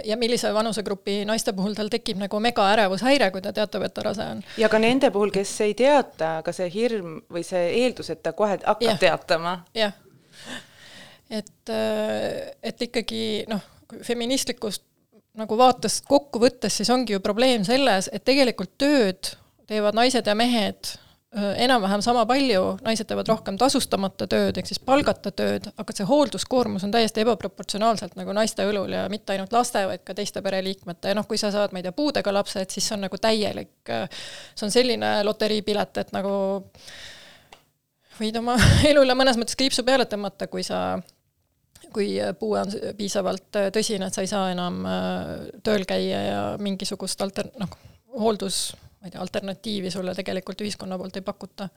ja millise vanusegrupi naiste puhul tal tekib nagu megaärevushäire, kui ta teatab, et ta rase on. ja ka nende puhul, kes ei teata, aga see hirm või see eeldus, et ta kohe hakkab ja. teatama. jah, et, äh, et ikkagi noh, feministlikust nagu vaatest kokku võttes, siis ongi ju probleem selles, et tegelikult tööd teevad naised ja mehed enam-vähem sama palju, naised teevad rohkem tasustamata tööd, ehk siis palgata tööd, aga see hoolduskoormus on täiesti ebaproportsionaalselt nagu naiste õlul ja mitte ainult laste, vaid ka teiste pereliikmete. Ja noh, kui sa saad, ma ei tea, puudega lapse, et siis see on nagu täielik, see on selline loteriipilet, et nagu võid oma elule mõnes mõttes kriipsu peale tõmmata, kui sa kui puue on piisavalt tõsine, et sa ei saa enam tööl käia ja mingisugust alter-, noh, hooldus ma ei tea, alternatiivi sulle tegelikult ühiskonna poolt ei pakuta.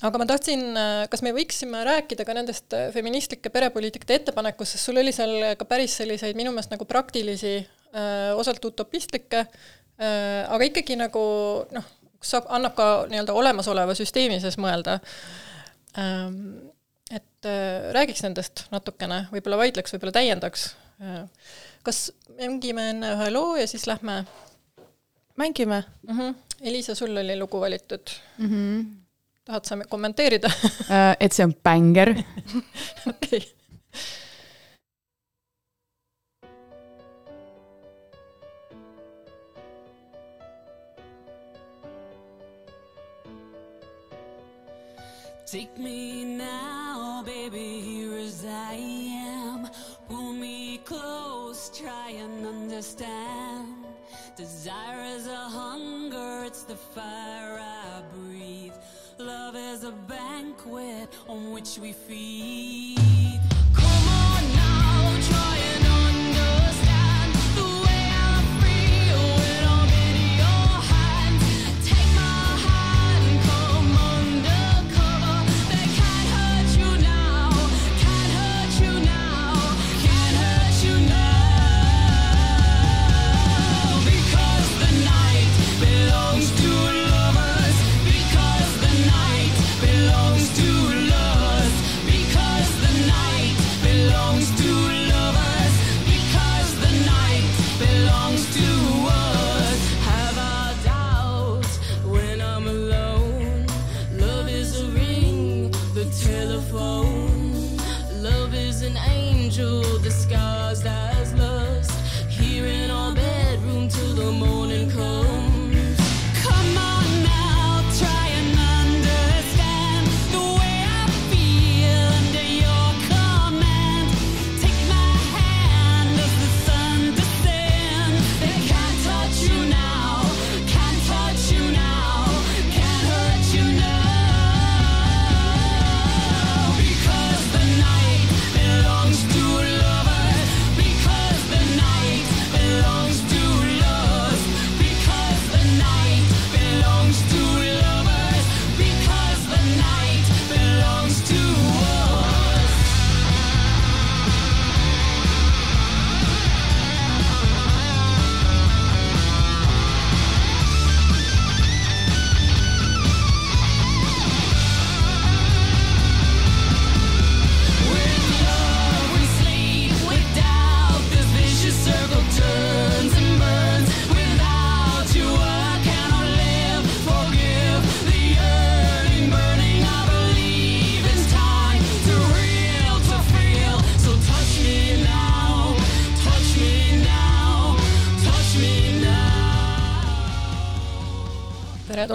aga ma tahtsin, kas me võiksime rääkida ka nendest feministlike perepoliitikate ettepanekust, sest sul oli seal ka päris selliseid minu meelest nagu praktilisi, osalt utopistlikke, aga ikkagi nagu noh, saab, annab ka nii-öelda olemasoleva süsteemi sees mõelda. et räägiks nendest natukene, võib-olla vaidleks, võib-olla täiendaks. kas mängime enne ühe loo ja siis lähme mängime mm. -hmm. Elisa, sul oli lugu valitud mm. -hmm. tahad sa kommenteerida uh, et see on bängar okei okay. Take me now, baby, here as I am. Pull me close, try and understand. Desire is a hunger, it's the fire I breathe. Love is a banquet on which we feed.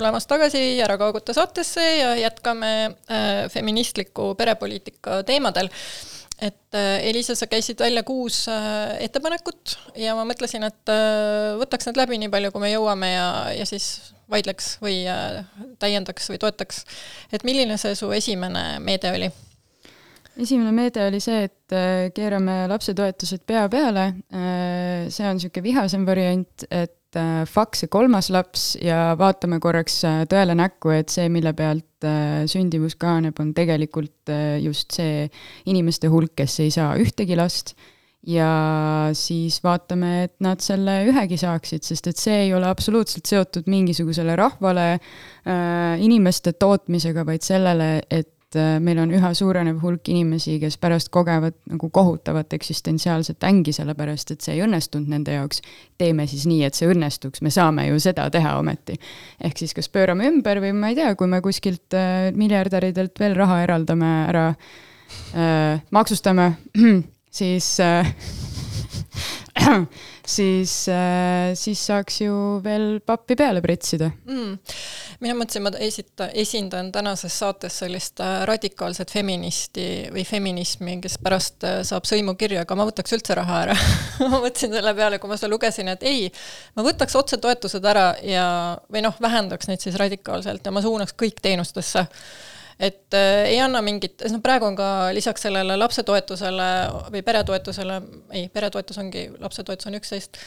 Tulemast tagasi Ära kaaguta saatesse ja jätkame äh, feministliku perepoliitika teemadel. et äh, Elisa, sa käisid välja kuus äh, ettepanekut ja ma mõtlesin, et võtaks need läbi nii palju, kui me jõuame ja, ja siis vaidleks või täiendaks või toetaks. et milline see su esimene meede oli? esimene meede oli see, et keerame lapsetoetused pea peale. See on niisugune vihasem variant, et äh, faks see kolmas laps ja vaatame korraks tõele näkku, et see, mille pealt sündimus kahaneb, on tegelikult just see inimeste hulk, kes ei saa ühtegi last. Ja siis vaatame, et nad selle ühegi saaksid, sest et see ei ole absoluutselt seotud mingisugusele rahvale äh,, inimeste tootmisega, vaid sellele, et et äh, meil on üha suurenev hulk inimesi, kes pärast kogevad nagu kohutavat eksistentsiaalset ängi, sellepärast et see ei õnnestunud nende jaoks. teeme siis nii, et see õnnestuks, me saame ju seda teha ometi. ehk siis kas pöörame ümber või ma ei tea, kui me kuskilt äh, miljardäridelt veel raha eraldame ära äh,, maksustame, siis äh, siis, äh, siis saaks ju veel pappi peale pritsida mm.. mina mõtlesin, ma esita-, esindan tänases saates sellist äh, radikaalset feministi või feminismi, kes pärast äh, saab sõimukirju, aga ma võtaks üldse raha ära. Ma mõtlesin selle peale, kui ma seda lugesin, et ei, ma võtaks otsetoetused ära ja, või noh, vähendaks neid siis radikaalselt ja ma suunaks kõik teenustesse et äh, ei anna mingit, noh praegu on ka lisaks sellele lapsetoetusele või peretoetusele, ei, peretoetus ongi, lapsetoetus on üksteist,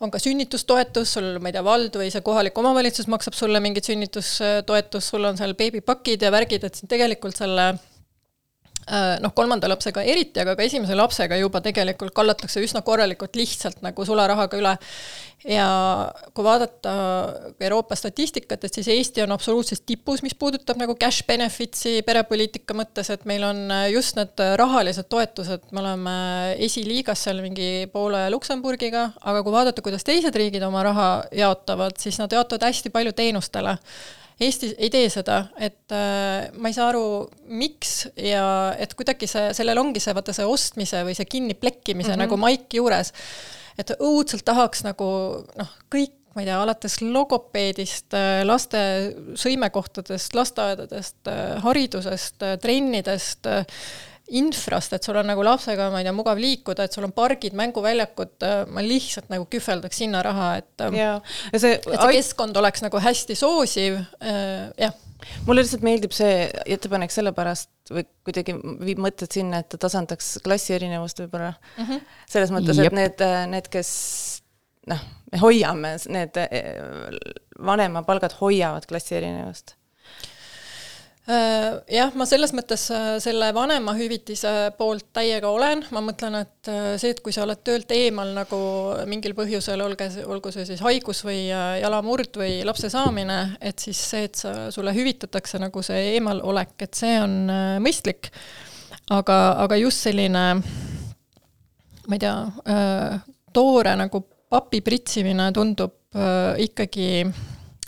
on ka sünnitustoetus, sul, ma ei tea, vald või see kohalik omavalitsus maksab sulle mingit sünnitustoetust, sul on seal beebipakid ja värgid, et tegelikult selle noh, kolmanda lapsega eriti, aga ka esimese lapsega juba tegelikult kallatakse üsna korralikult lihtsalt nagu sularahaga üle ja kui vaadata Euroopa statistikat, et siis Eesti on absoluutses tipus, mis puudutab nagu cash benefits'i perepoliitika mõttes, et meil on just need rahalised toetused, me oleme esiliigas seal mingi Poola ja Luksemburgiga, aga kui vaadata, kuidas teised riigid oma raha jaotavad, siis nad jaotavad hästi palju teenustele. Eesti ei tee seda, et äh, ma ei saa aru, miks ja et kuidagi see, sellel ongi see, vaata see ostmise või see kinniplekkimise mm -hmm. nagu maik juures et õudselt tahaks nagu noh, kõik ma ei tea, alates logopeedist, äh, laste sõimekohtadest, lasteaedadest, äh, haridusest, äh, trennidest, infrast, et sul on nagu lapsega, ma ei tea, mugav liikuda, et sul on pargid, mänguväljakud, ma lihtsalt nagu kühveldaks sinna raha, et ja, ja see et see keskkond oleks nagu hästi soosiv, jah mulle lihtsalt meeldib see ettepanek sellepärast või kuidagi viib mõtted sinna, et ta tasandaks klassi erinevust võib-olla mm. -hmm. selles mõttes, et need, need, kes noh, me hoiame, need vanemapalgad hoiavad klassi erinevust Äh, jah, ma selles mõttes äh, selle vanemahüvitise poolt täiega olen, ma mõtlen, et äh, see, et kui sa oled töölt eemal nagu mingil põhjusel, olge, olgu see siis haigus või jalamurd või lapse saamine, et siis see, et sa, sulle hüvitatakse nagu see eemalolek, et see on mõistlik. aga, aga just selline, ma ei tea, toore nagu papi pritsimine tundub ikkagi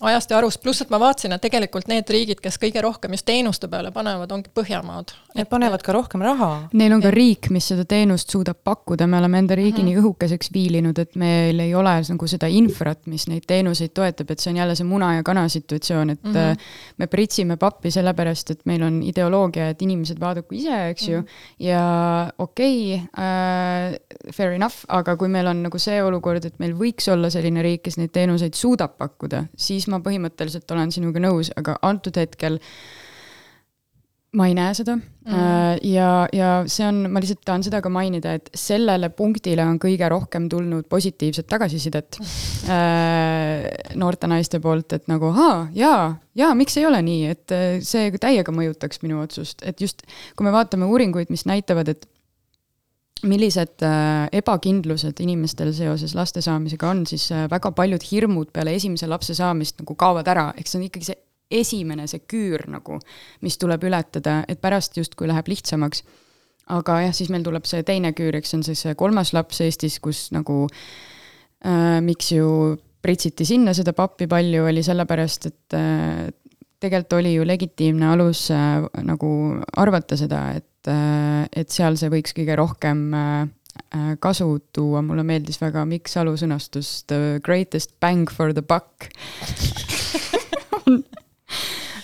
ajast ja arust, pluss et ma vaatasin, et tegelikult need riigid, kes kõige rohkem just teenuste peale panevad, ongi Põhjamaad. Need panevad ka rohkem raha. Neil on ka riik, mis seda teenust suudab pakkuda, me oleme enda riigi mm -hmm. nii õhukeseks viilinud, et meil ei ole nagu seda infrat, mis neid teenuseid toetab, et see on jälle see muna ja kana situatsioon, et mm -hmm. me pritsime pappi sellepärast, et meil on ideoloogia, et inimesed vaadaku ise, eks ju mm, -hmm. ja okei okay, äh,, fair enough, aga kui meil on nagu see olukord, et meil võiks olla selline riik, kes neid teenuseid suudab pakkuda, siis ma põhimõtteliselt olen sinuga nõus, aga antud hetkel ma ei näe seda. Mm. ja, ja see on, ma lihtsalt tahan seda ka mainida, et sellele punktile on kõige rohkem tulnud positiivset tagasisidet äh, noorte naiste poolt, et nagu ahaa, jaa, jaa, miks ei ole nii, et äh, see täiega mõjutaks minu otsust, et just kui me vaatame uuringuid, mis näitavad, et millised äh, ebakindlused inimestel seoses laste saamisega on, siis äh, väga paljud hirmud peale esimese lapse saamist nagu kaovad ära, ehk see on ikkagi see esimene, see küür nagu, mis tuleb ületada, et pärast justkui läheb lihtsamaks. aga jah, siis meil tuleb see teine küür, eks see on siis kolmas laps Eestis, kus nagu äh, miks ju pritsiti sinna seda pappi palju, oli sellepärast, et äh, tegelikult oli ju legitiimne alus äh, nagu arvata seda, et et, äh, et seal see võiks kõige rohkem äh, äh, kasu tuua, mulle meeldis väga Mikk Salu sõnastus The greatest bang for the buck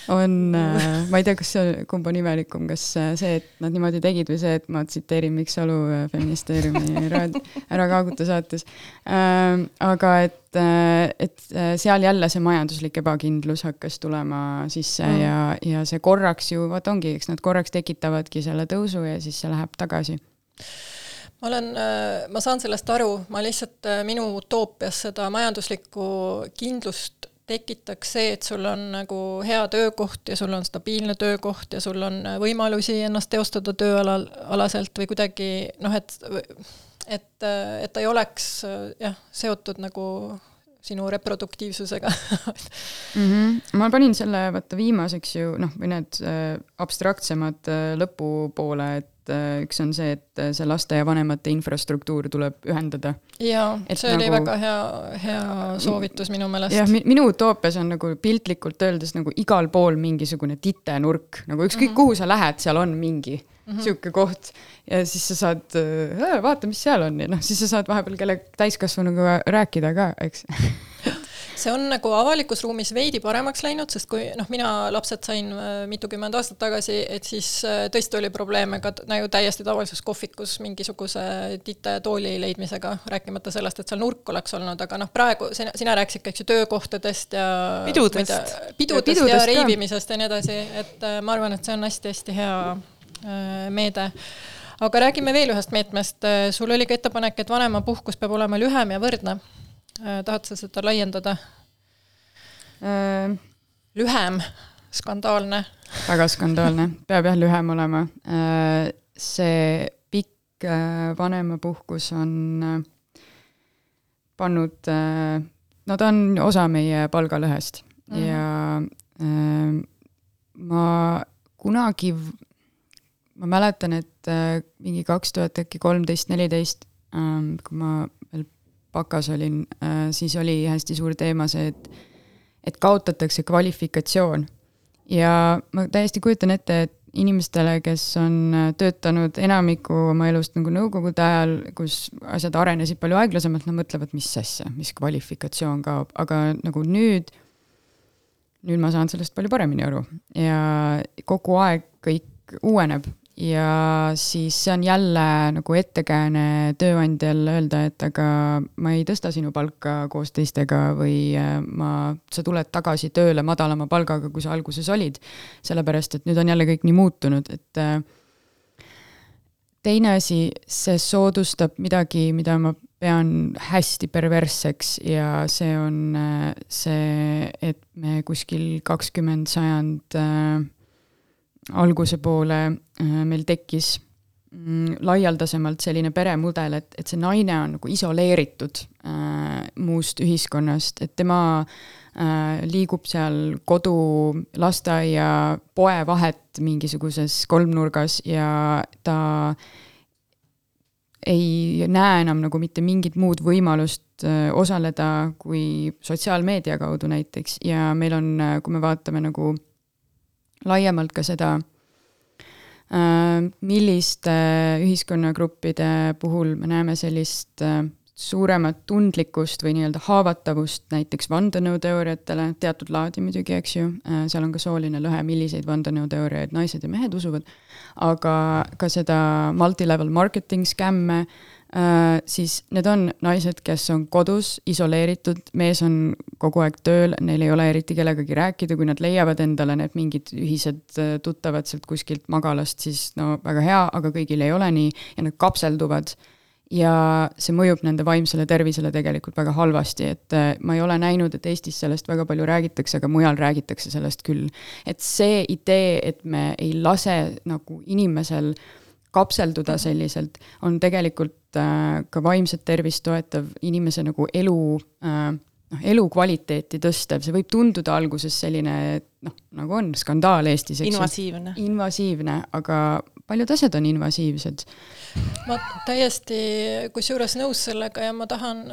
on, äh, ma ei tea, kas see, kumb on imelikum, kas äh, see, et nad niimoodi tegid või see, et ma tsiteerin Mikk Salu äh, Feministeeriumi raad-, Ära kaaguta saates äh,. aga et, et seal jälle see majanduslik ebakindlus hakkas tulema sisse mm. ja, ja see korraks ju, vot ongi, eks nad korraks tekitavadki selle tõusu ja siis see läheb tagasi ma olen, ma saan sellest aru, ma lihtsalt, minu utoopias seda majanduslikku kindlust tekitaks see, et sul on nagu hea töökoht ja sul on stabiilne töökoht ja sul on võimalusi ennast teostada tööalal, alaselt või kuidagi noh, et et, et ta ei oleks jah, seotud nagu sinu reproduktiivsusega mm. -hmm. ma panin selle vaata viimaseks ju noh, või need äh, abstraktsemad äh, lõpupoole, et et äh, üks on see, et äh, see laste ja vanemate infrastruktuur tuleb ühendada. jaa, see nagu, oli väga hea, hea soovitus minu meelest. jah, minu utoopias on nagu piltlikult öeldes nagu igal pool mingisugune titenurk, nagu ükskõik mm -hmm. kuhu sa lähed, seal on mingi mm -hmm. sihuke koht ja siis sa saad äh,, vaata, mis seal on ja noh, siis sa saad vahepeal kelle täiskasvanuga rääkida ka, eks see on nagu avalikus ruumis veidi paremaks läinud, sest kui noh, mina lapsed sain äh, mitukümmend aastat tagasi, et siis äh, tõesti oli probleeme ka nagu täiesti tavalises kohvikus mingisuguse tite tooli leidmisega, rääkimata sellest, et seal nurk oleks olnud, aga noh, praegu sina, sina rääkisid ka, eks ju, töökohtadest ja pidudest, tea, pidudest ja, pidudest ja reivimisest ja nii edasi, et äh, ma arvan, et see on hästi-hästi hea meede. Aga räägime veel ühest meetmest, sul oli ka ettepanek, et vanemapuhkus peab olema lühem ja võrdne tahad sa seda laiendada äh,? lühem, skandaalne. väga skandaalne, peab jah lühem olema äh,. see pikk äh, vanemapuhkus on äh, pannud äh,, no ta on osa meie palgalõhest mm -hmm. ja äh, ma kunagi, ma mäletan, et äh, mingi kaks tuhat äkki kolmteist, neliteist, ähm, kui ma bakas olin, äh, siis oli hästi suur teema see, et, et kaotatakse kvalifikatsioon. ja ma täiesti kujutan ette, et inimestele, kes on äh, töötanud enamiku oma elust nagu nõukogude ajal, kus asjad arenesid palju aeglasemalt, nad mõtlevad, mis asja, mis kvalifikatsioon kaob, aga nagu nüüd, nüüd ma saan sellest palju paremini aru. Ja kogu aeg kõik uueneb ja siis see on jälle nagu ettekääne tööandjal öelda, et aga ma ei tõsta sinu palka koos teistega või äh, ma, sa tuled tagasi tööle madalama palgaga, kui sa alguses olid. sellepärast, et nüüd on jälle kõik nii muutunud, et äh, teine asi, see soodustab midagi, mida ma pean hästi perversseks ja see on äh, see, et me kuskil kakskümmend sajand alguse poole äh, meil tekkis mm, laialdasemalt selline peremudel, et, et see naine on nagu isoleeritud äh, muust ühiskonnast, et tema äh, liigub seal kodu, lasteaia, poe vahet mingisuguses kolmnurgas ja ta ei näe enam nagu mitte mingit muud võimalust äh, osaleda kui sotsiaalmeedia kaudu näiteks. Ja meil on, äh, kui me vaatame nagu laiemalt ka seda, äh, milliste ühiskonnagruppide puhul me näeme sellist äh, suuremat tundlikkust või nii-öelda haavatavust näiteks vandenõuteooriatele, teatud laadi muidugi, eks ju, äh, seal on ka sooline lõhe, milliseid vandenõuteooriaid naised ja mehed usuvad, aga ka seda multi-level marketing skämme siis need on naised, kes on kodus isoleeritud, mees on kogu aeg tööl, neil ei ole eriti kellegagi rääkida, kui nad leiavad endale need mingid ühised äh, tuttavad sealt kuskilt magalast, siis no väga hea, aga kõigil ei ole nii ja nad kapselduvad. ja see mõjub nende vaimsele tervisele tegelikult väga halvasti, et äh, ma ei ole näinud, et Eestis sellest väga palju räägitakse, aga mujal räägitakse sellest küll. et see idee, et me ei lase nagu inimesel kapselduda selliselt, on tegelikult äh, ka vaimset tervist toetav inimese nagu elu äh, noh, elukvaliteeti tõstev, see võib tunduda alguses selline noh, nagu on skandaal Eestis, eks invasiivne. invasiivne, aga paljud asjad on invasiivsed. ma täiesti kusjuures nõus sellega ja ma tahan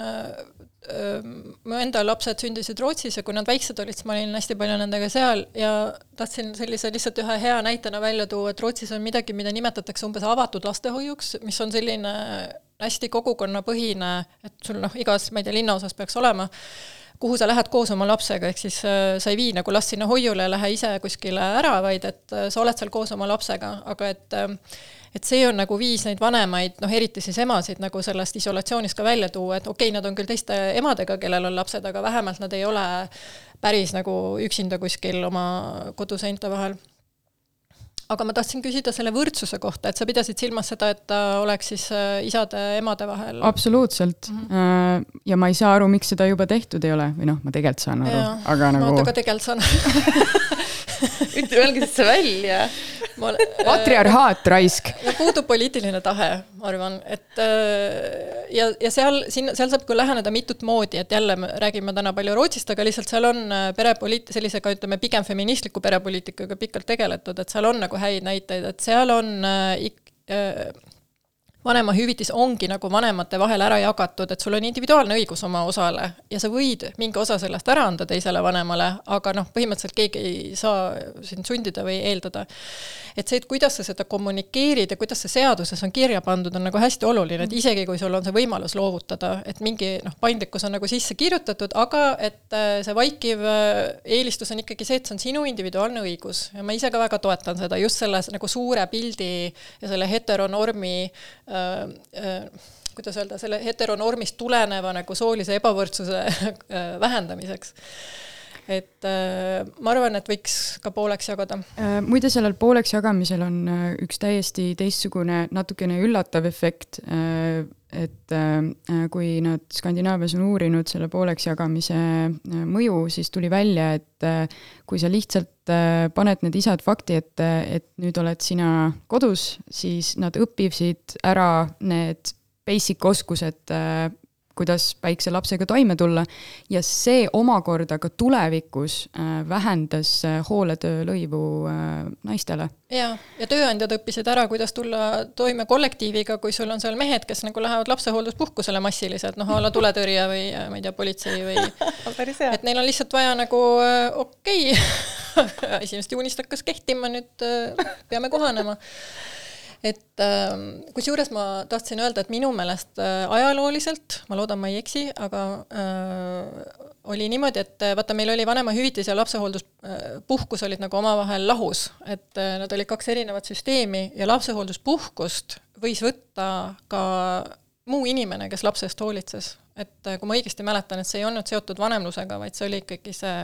mu enda lapsed sündisid Rootsis ja kui nad väiksed olid, siis ma olin hästi palju nendega seal ja tahtsin sellise lihtsalt ühe hea näitena välja tuua, et Rootsis on midagi, mida nimetatakse umbes avatud lastehoiuks, mis on selline hästi kogukonnapõhine, et sul noh, igas, ma ei tea, linnaosas peaks olema, kuhu sa lähed koos oma lapsega, ehk siis äh, sa ei vii nagu last sinna hoiule lähe ise kuskile ära, vaid et äh, sa oled seal koos oma lapsega, aga et et see on nagu viis neid vanemaid, noh eriti siis emasid nagu sellest isolatsioonist ka välja tuua, et okei okay,, nad on küll teiste emadega, kellel on lapsed, aga vähemalt nad ei ole päris nagu üksinda kuskil oma koduseinte vahel aga ma tahtsin küsida selle võrdsuse kohta, et sa pidasid silmas seda, et ta oleks siis äh, isade-emade vahel? absoluutselt mm. -hmm. ja ma ei saa aru, miks seda juba tehtud ei ole või noh, ma tegelikult saan aru, aga nagu. ma ka tegelikult saan aru ütle, öelge siis see välja. patriarhaat raisk. puudub poliitiline tahe, ma arvan, et äh, ja, ja seal, siin, seal saab küll läheneda mitut moodi, et jälle me räägime täna palju Rootsist, aga lihtsalt seal on äh, perepoliit-, sellisega ütleme, pigem feministliku perepoliitikaga pikalt tegeletud, et seal on nagu häid näiteid, et seal on äh, ik-, vanemahüvitis ongi nagu vanemate vahel ära jagatud, et sul on individuaalne õigus oma osale ja sa võid mingi osa sellest ära anda teisele vanemale, aga noh, põhimõtteliselt keegi ei saa sind sundida või eeldada. et see, et kuidas sa seda kommunikeerid ja kuidas see seaduses on kirja pandud, on nagu hästi oluline, et isegi kui sul on see võimalus loovutada, et mingi noh, paindlikkus on nagu sisse kirjutatud, aga et äh, see vaikiv äh, eelistus on ikkagi see, et see on sinu individuaalne õigus ja ma ise ka väga toetan seda just selles nagu suure pildi ja selle heteronormi äh, kuidas öelda, selle heteronormist tuleneva nagu soolise ebavõrdsuse äh, vähendamiseks et äh, ma arvan, et võiks ka pooleks jagada äh,. muide, sellel pooleks jagamisel on äh, üks täiesti teistsugune, natukene üllatav efekt et kui nad Skandinaavias on uurinud selle pooleks jagamise mõju, siis tuli välja, et kui sa lihtsalt paned need isad fakti ette, et nüüd oled sina kodus, siis nad õpivad ära need basic oskused kuidas väikse lapsega toime tulla. Ja see omakorda ka tulevikus äh, vähendas äh, hooletöölõivu äh, naistele. jaa, ja tööandjad õppisid ära, kuidas tulla toime kollektiiviga, kui sul on seal mehed, kes nagu lähevad lapsehoolduspuhkusele massiliselt, noh a la tuletõrje või ma ei tea, politsei või et neil on lihtsalt vaja nagu okei. Okay. esimesest juunist hakkas kehtima, nüüd peame kohanema et äh, kusjuures ma tahtsin öelda, et minu meelest äh, ajalooliselt, ma loodan, ma ei eksi, aga äh, oli niimoodi, et äh, vaata, meil oli vanemahüvitis ja lapsehoolduspuhkus äh, olid nagu omavahel lahus, et nad olid kaks erinevat süsteemi ja lapsehoolduspuhkust võis võtta ka muu inimene, kes lapse eest hoolitses. et kui ma õigesti mäletan, et see ei olnud seotud vanemlusega, vaid see oli ikkagi see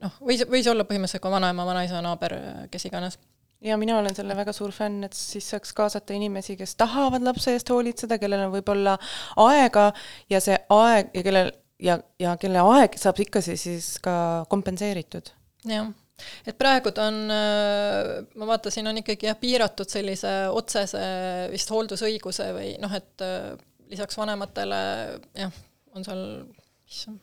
noh, võis, võis olla põhimõtteliselt ka vanaema, vanaisa, naaber, kes iganes ja mina olen selle väga suur fänn, et siis saaks kaasata inimesi, kes tahavad lapse eest hoolitseda, kellel on võib-olla aega ja see aeg ja kellel ja, ja kelle aeg saab ikka siis ka kompenseeritud. jah, et praegu ta on, äh, ma vaatasin, on ikkagi jah, piiratud sellise otsese vist hooldusõiguse või noh, et äh, lisaks vanematele jah, on seal, issand,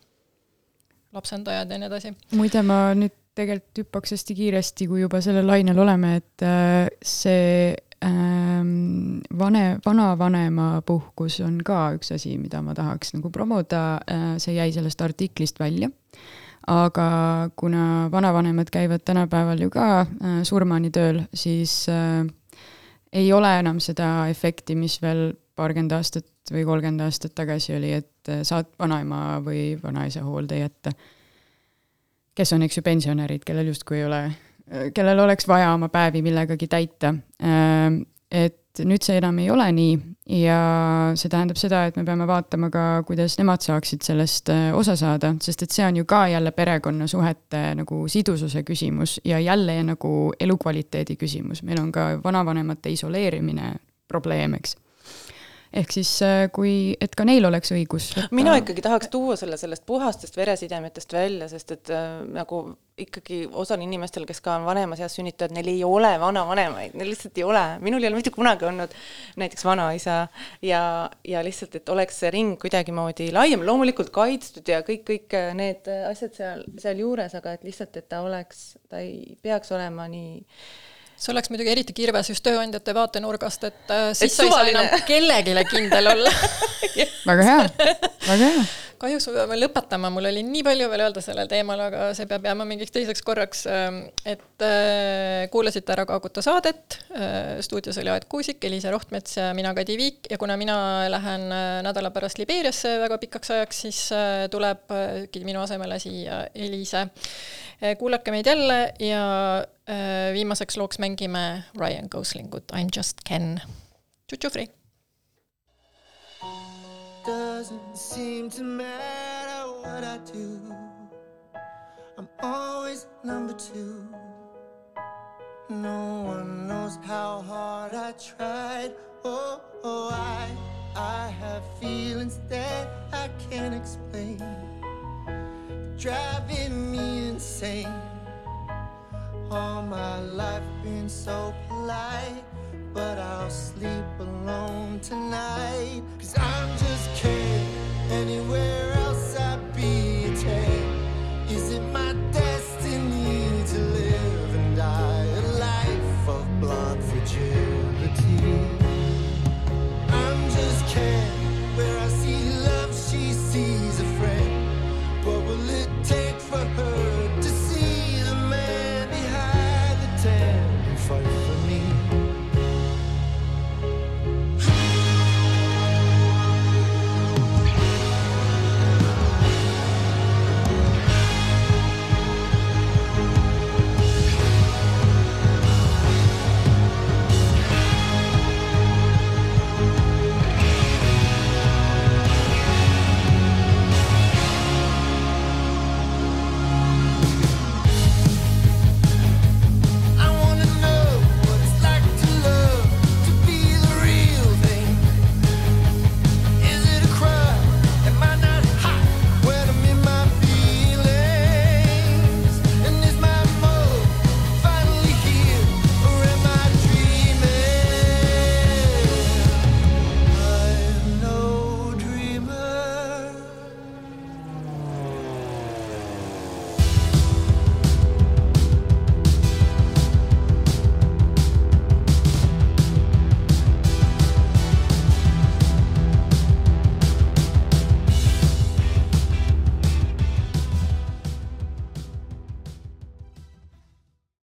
lapsendajad ja nii edasi. muide, ma nüüd tegelikult hüppaks hästi kiiresti, kui juba sellel lainel oleme, et äh, see ähm, vane, vanavanema puhkus on ka üks asi, mida ma tahaks nagu promoda, äh, see jäi sellest artiklist välja. aga kuna vanavanemad käivad tänapäeval ju ka äh, surmani tööl, siis ei ole enam seda efekti, mis veel paarkümmend aastat või kolmkümmend aastat tagasi oli, et saad vanaema või vanaisa hoolde jätta kes on, eks ju, pensionärid, kellel justkui ei ole, kellel oleks vaja oma päevi millegagi täita. Ehm, et nüüd see enam ei ole nii ja see tähendab seda, et me peame vaatama ka, kuidas nemad saaksid sellest äh, osa saada, sest et see on ju ka jälle perekonnasuhete nagu sidususe küsimus ja jälle nagu elukvaliteedi küsimus, meil on ka vanavanemate isoleerimine probleem, eks ehk siis äh, kui, et ka neil oleks õigus võtta... mina ikkagi tahaks tuua selle sellest puhastest veresidemetest välja, sest et äh, nagu ikkagi osal inimestel, kes ka on vanemas eas sünnitavad, neil ei ole vanavanemaid, neil lihtsalt ei ole, minul ei ole mitte kunagi olnud näiteks vanaisa ja, ja lihtsalt, et oleks see ring kuidagimoodi laiem, loomulikult kaitstud ja kõik, kõik need asjad seal, sealjuures, aga et lihtsalt, et ta oleks, ta ei peaks olema nii see oleks muidugi eriti kirves just tööandjate vaatenurgast, et äh, siis et sa ei saa enam kellelegi kindel olla. Väga hea, väga hea. Kahjuks me peame lõpetama, mul oli nii palju veel öelda sellel teemal, aga see peab jääma mingiks teiseks korraks. Ähm, et äh, kuulasite ära Kaaguta saadet, äh, stuudios oli Aet Kuusik, Eliise Rohtmets ja mina, Kadi Viik ja kuna mina lähen nädala pärast Libeeriasse väga pikaks ajaks, siis tuleb minu asemele siia Eliise. kuulake meid jälle ja viimaseks looks mängime Ryan Goslingut I m just Ken. tšutšufri doesn't seem to matter what I do. I'm always number two. No one knows how hard I tried. Oh, oh, I, I have feelings that I can't explain. Driving me insane. All my life been so polite, but I'll sleep alone tonight